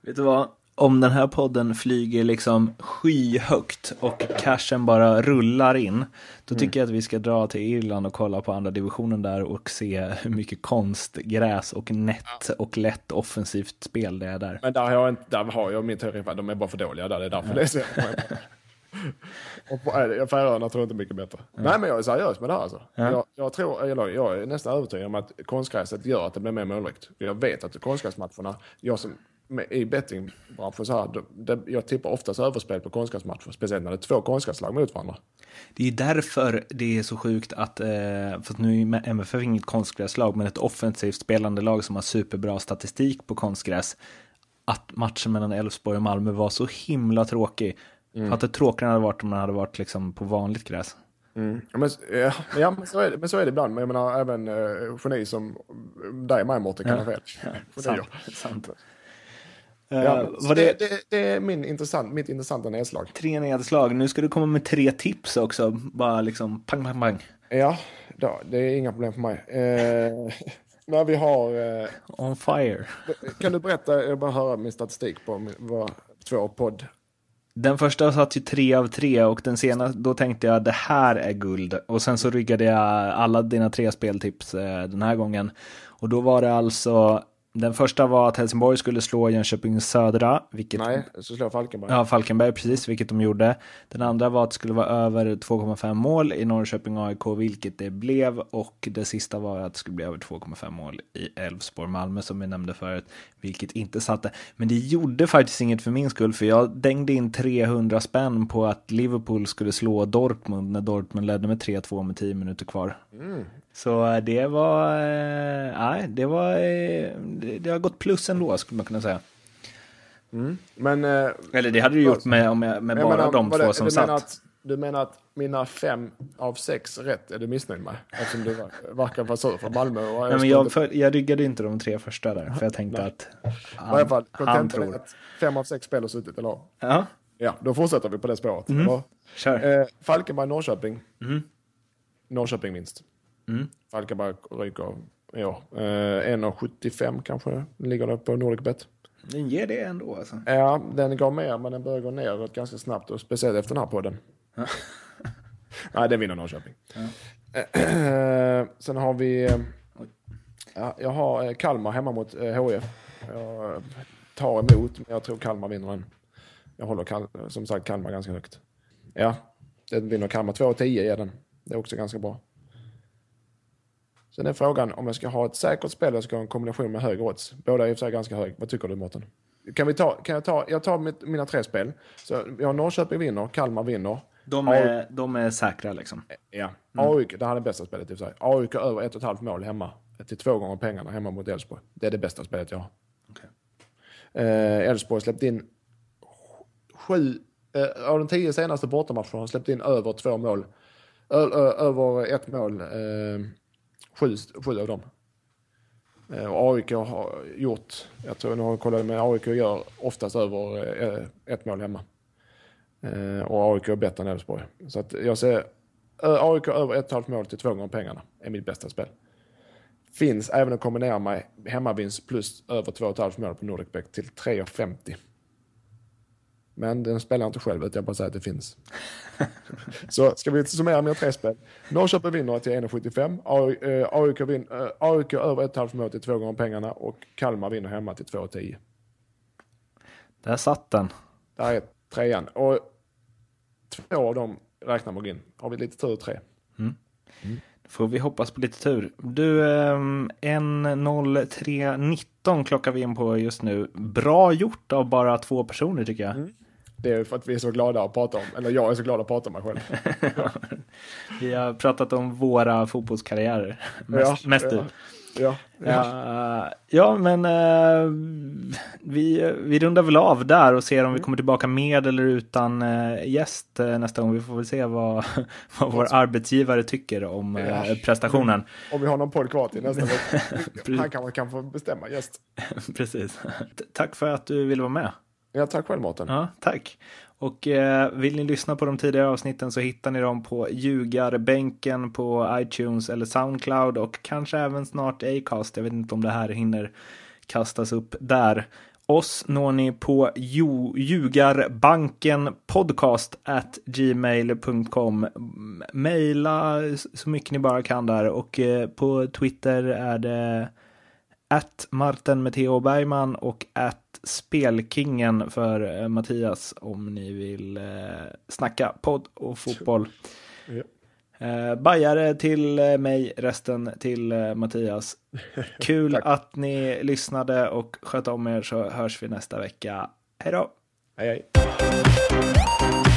Vet du vad? Om den här podden flyger liksom skyhögt och cashen bara rullar in, då tycker jag att vi ska dra till Irland och kolla på andra divisionen där och se hur mycket konstgräs och nätt och lätt offensivt spel det är där. Men där har jag, inte, där har jag min teori de är bara för dåliga där. Det är därför det är så. *laughs* Färöarna tror jag inte mycket bättre. Nej men jag är seriös med det här alltså. Jag, jag, tror, eller, jag är nästan övertygad om att konstgräset gör att det blir mer målrikt. Jag vet att konstgräsmatcherna, jag som i bettingbranschen så här, jag tippar oftast överspel på konstgräsmatcher. Speciellt när det är två konstgräslag mot varandra. Det är därför det är så sjukt att, eh, för att nu är MFF inget konstgräslag, men ett offensivt spelande lag som har superbra statistik på konstgräs, att matchen mellan Elfsborg och Malmö var så himla tråkig. För att det tråkigare hade varit om man hade varit liksom på vanligt gräs. Ja, men, ja, men, ja, men, så är det, men så är det ibland. Men jag menar även uh, geni som dig mig Mårten kan ha fel. Sant. sant. Ja, Eh, var det, det, det, det är min intressant, mitt intressanta nedslag. tre nedslag? Nu ska du komma med tre tips också. Bara liksom pang, pang, pang. Ja, då, det är inga problem för mig. Eh, *laughs* när vi har... Eh, On fire. kan du berätta, jag bara höra min statistik på min- vad två podd. Den första satt ju tre av tre och den senaste, då tänkte jag det här är guld. Och sen så ryggade jag alla dina tre speltips eh, den här gången. Och då var det alltså, den första var att Helsingborg skulle slå Jönköping Södra, vilket Nej, så slår Falkenberg. Ja, Falkenberg, precis, vilket de gjorde. Den andra var att det skulle vara över 2,5 mål i Norrköping AIK, vilket det blev. Och det sista var att det skulle bli över 2,5 mål i Elfsborg Malmö, som vi nämnde förut, vilket inte satte. Men det gjorde faktiskt inget för min skull, för jag dängde in 300 spänn på att Liverpool skulle slå Dortmund när Dortmund ledde med 3-2 med 10 minuter kvar. Så eh, det var, eh, nej, det var, eh, det, har gått plus ändå, skulle man kunna säga. Men... Eh, Eller det hade du gjort med, jag, med jag bara menar, de två det- som du satt. Menar att, du menar att mina fem av sex rätt är du missnöjd med? Eftersom du ver- verkar vara sur för Malmö och Nej, men jag, för, jag ryggade inte de tre första där, för jag tänkte att I alla fall, han, han tror. att fem av sex spel har suttit, eller? Ja, Ja, då fortsätter vi på det spåret. Mm. kör. Eh, Falkenberg-Norrköping. Mm. Norrköping minst. Falkenberg ryker i år. Eh, 1,75 kanske ligger det på Nordicbet. Den ger det ändå alltså. Ja, den går mer, men den börjar gå neråt ganska snabbt. Och speciellt efter den här podden. *laughs* Nej, den vinner Norrköping. Eh, *clears throat* sen har vi... Ja, jag har eh, Kalmar hemma mot HIF. Jag eh, tar emot, men jag tror Kalmar vinner den. Jag håller Kal- som sagt Kalmar ganska högt. Ja, den vinner Kalmar. 2,10 är den. Det är också ganska bra. Sen är frågan om jag ska ha ett säkert spel eller ska ha en kombination med högre odds. Båda är i och för sig ganska hög. Vad tycker du Mårten? Kan vi ta, kan jag ta, jag tar mitt, mina tre spel. Så jag har Norrköping vinner, Kalmar vinner. De är, de är säkra liksom. Ja. AIK, det här är det bästa spelet i och för sig. AIK över ett och ett halvt mål hemma. Till två gånger pengarna hemma mot Elfsborg. Det är det bästa spelet jag har. Eh, Elfsborg släppte in sju, eh, av de tio senaste bortamatcherna har släppt in över två mål. Ö, ö, över ett mål, eh, sju, sju av dem. Eh, och AIK har gjort, jag tror nu har jag kollat med AIK gör oftast över eh, ett mål hemma. Eh, och AIK är bättre än Elfsborg. Så att jag ser AIK över ett ett halvt mål till två gånger pengarna är mitt bästa spel. Finns även att kombinera med hemmavinst plus över 2,5 mål på Nordicbet till 3,50. Men den spelar jag inte själv, utan jag bara säger att det finns. *laughs* Så ska vi summera mina tre spel. Norrköping vinner till 1,75. AI- eh, AIK, vin, AIK över 1,5 mål till två gånger pengarna och Kalmar vinner hemma till 2,10. Där satt den. Där är trean. Och två av dem räknar man in. Har vi lite tur, tre. Får vi hoppas på lite tur. Du, ehm, 1.03.19 klockar vi in på just nu. Bra gjort av bara två personer tycker jag. Det är för att vi är så glada att prata om, eller jag är så glad att prata om mig själv. *laughs* Vi har pratat om våra fotbollskarriärer. Mest, mest ja, du. ja, ja. Ja, ja, men eh, vi, vi rundar väl av där och ser om vi kommer tillbaka med eller utan eh, gäst eh, nästa gång. Vi får väl se vad, *laughs* vad vår arbetsgivare tycker om Ja. prestationen. Om vi har någon podd kvar till nästa vecka. *laughs* Han kanske kan få bestämma gäst. Precis. T- Tack för att du ville vara med. Ja, tack själv Mårten. Ja, tack. Och eh, vill ni lyssna på de tidigare avsnitten så hittar ni dem på ljugarbänken på iTunes eller Soundcloud och kanske även snart Acast. Jag vet inte om det här hinner kastas upp där. Oss når ni på ju- ljugarbankenpodcast at gmail.com. Maila så mycket ni bara kan där och eh, på Twitter är det att Martin med Theo Bergman och att Spelkingen för eh, Mattias om ni vill eh, snacka podd och fotboll. Ja. Eh, bajare till eh, mig, resten till eh, Mattias. *laughs* Kul att ni lyssnade och sköt om er så hörs vi nästa vecka. Hej då! Hej, hej.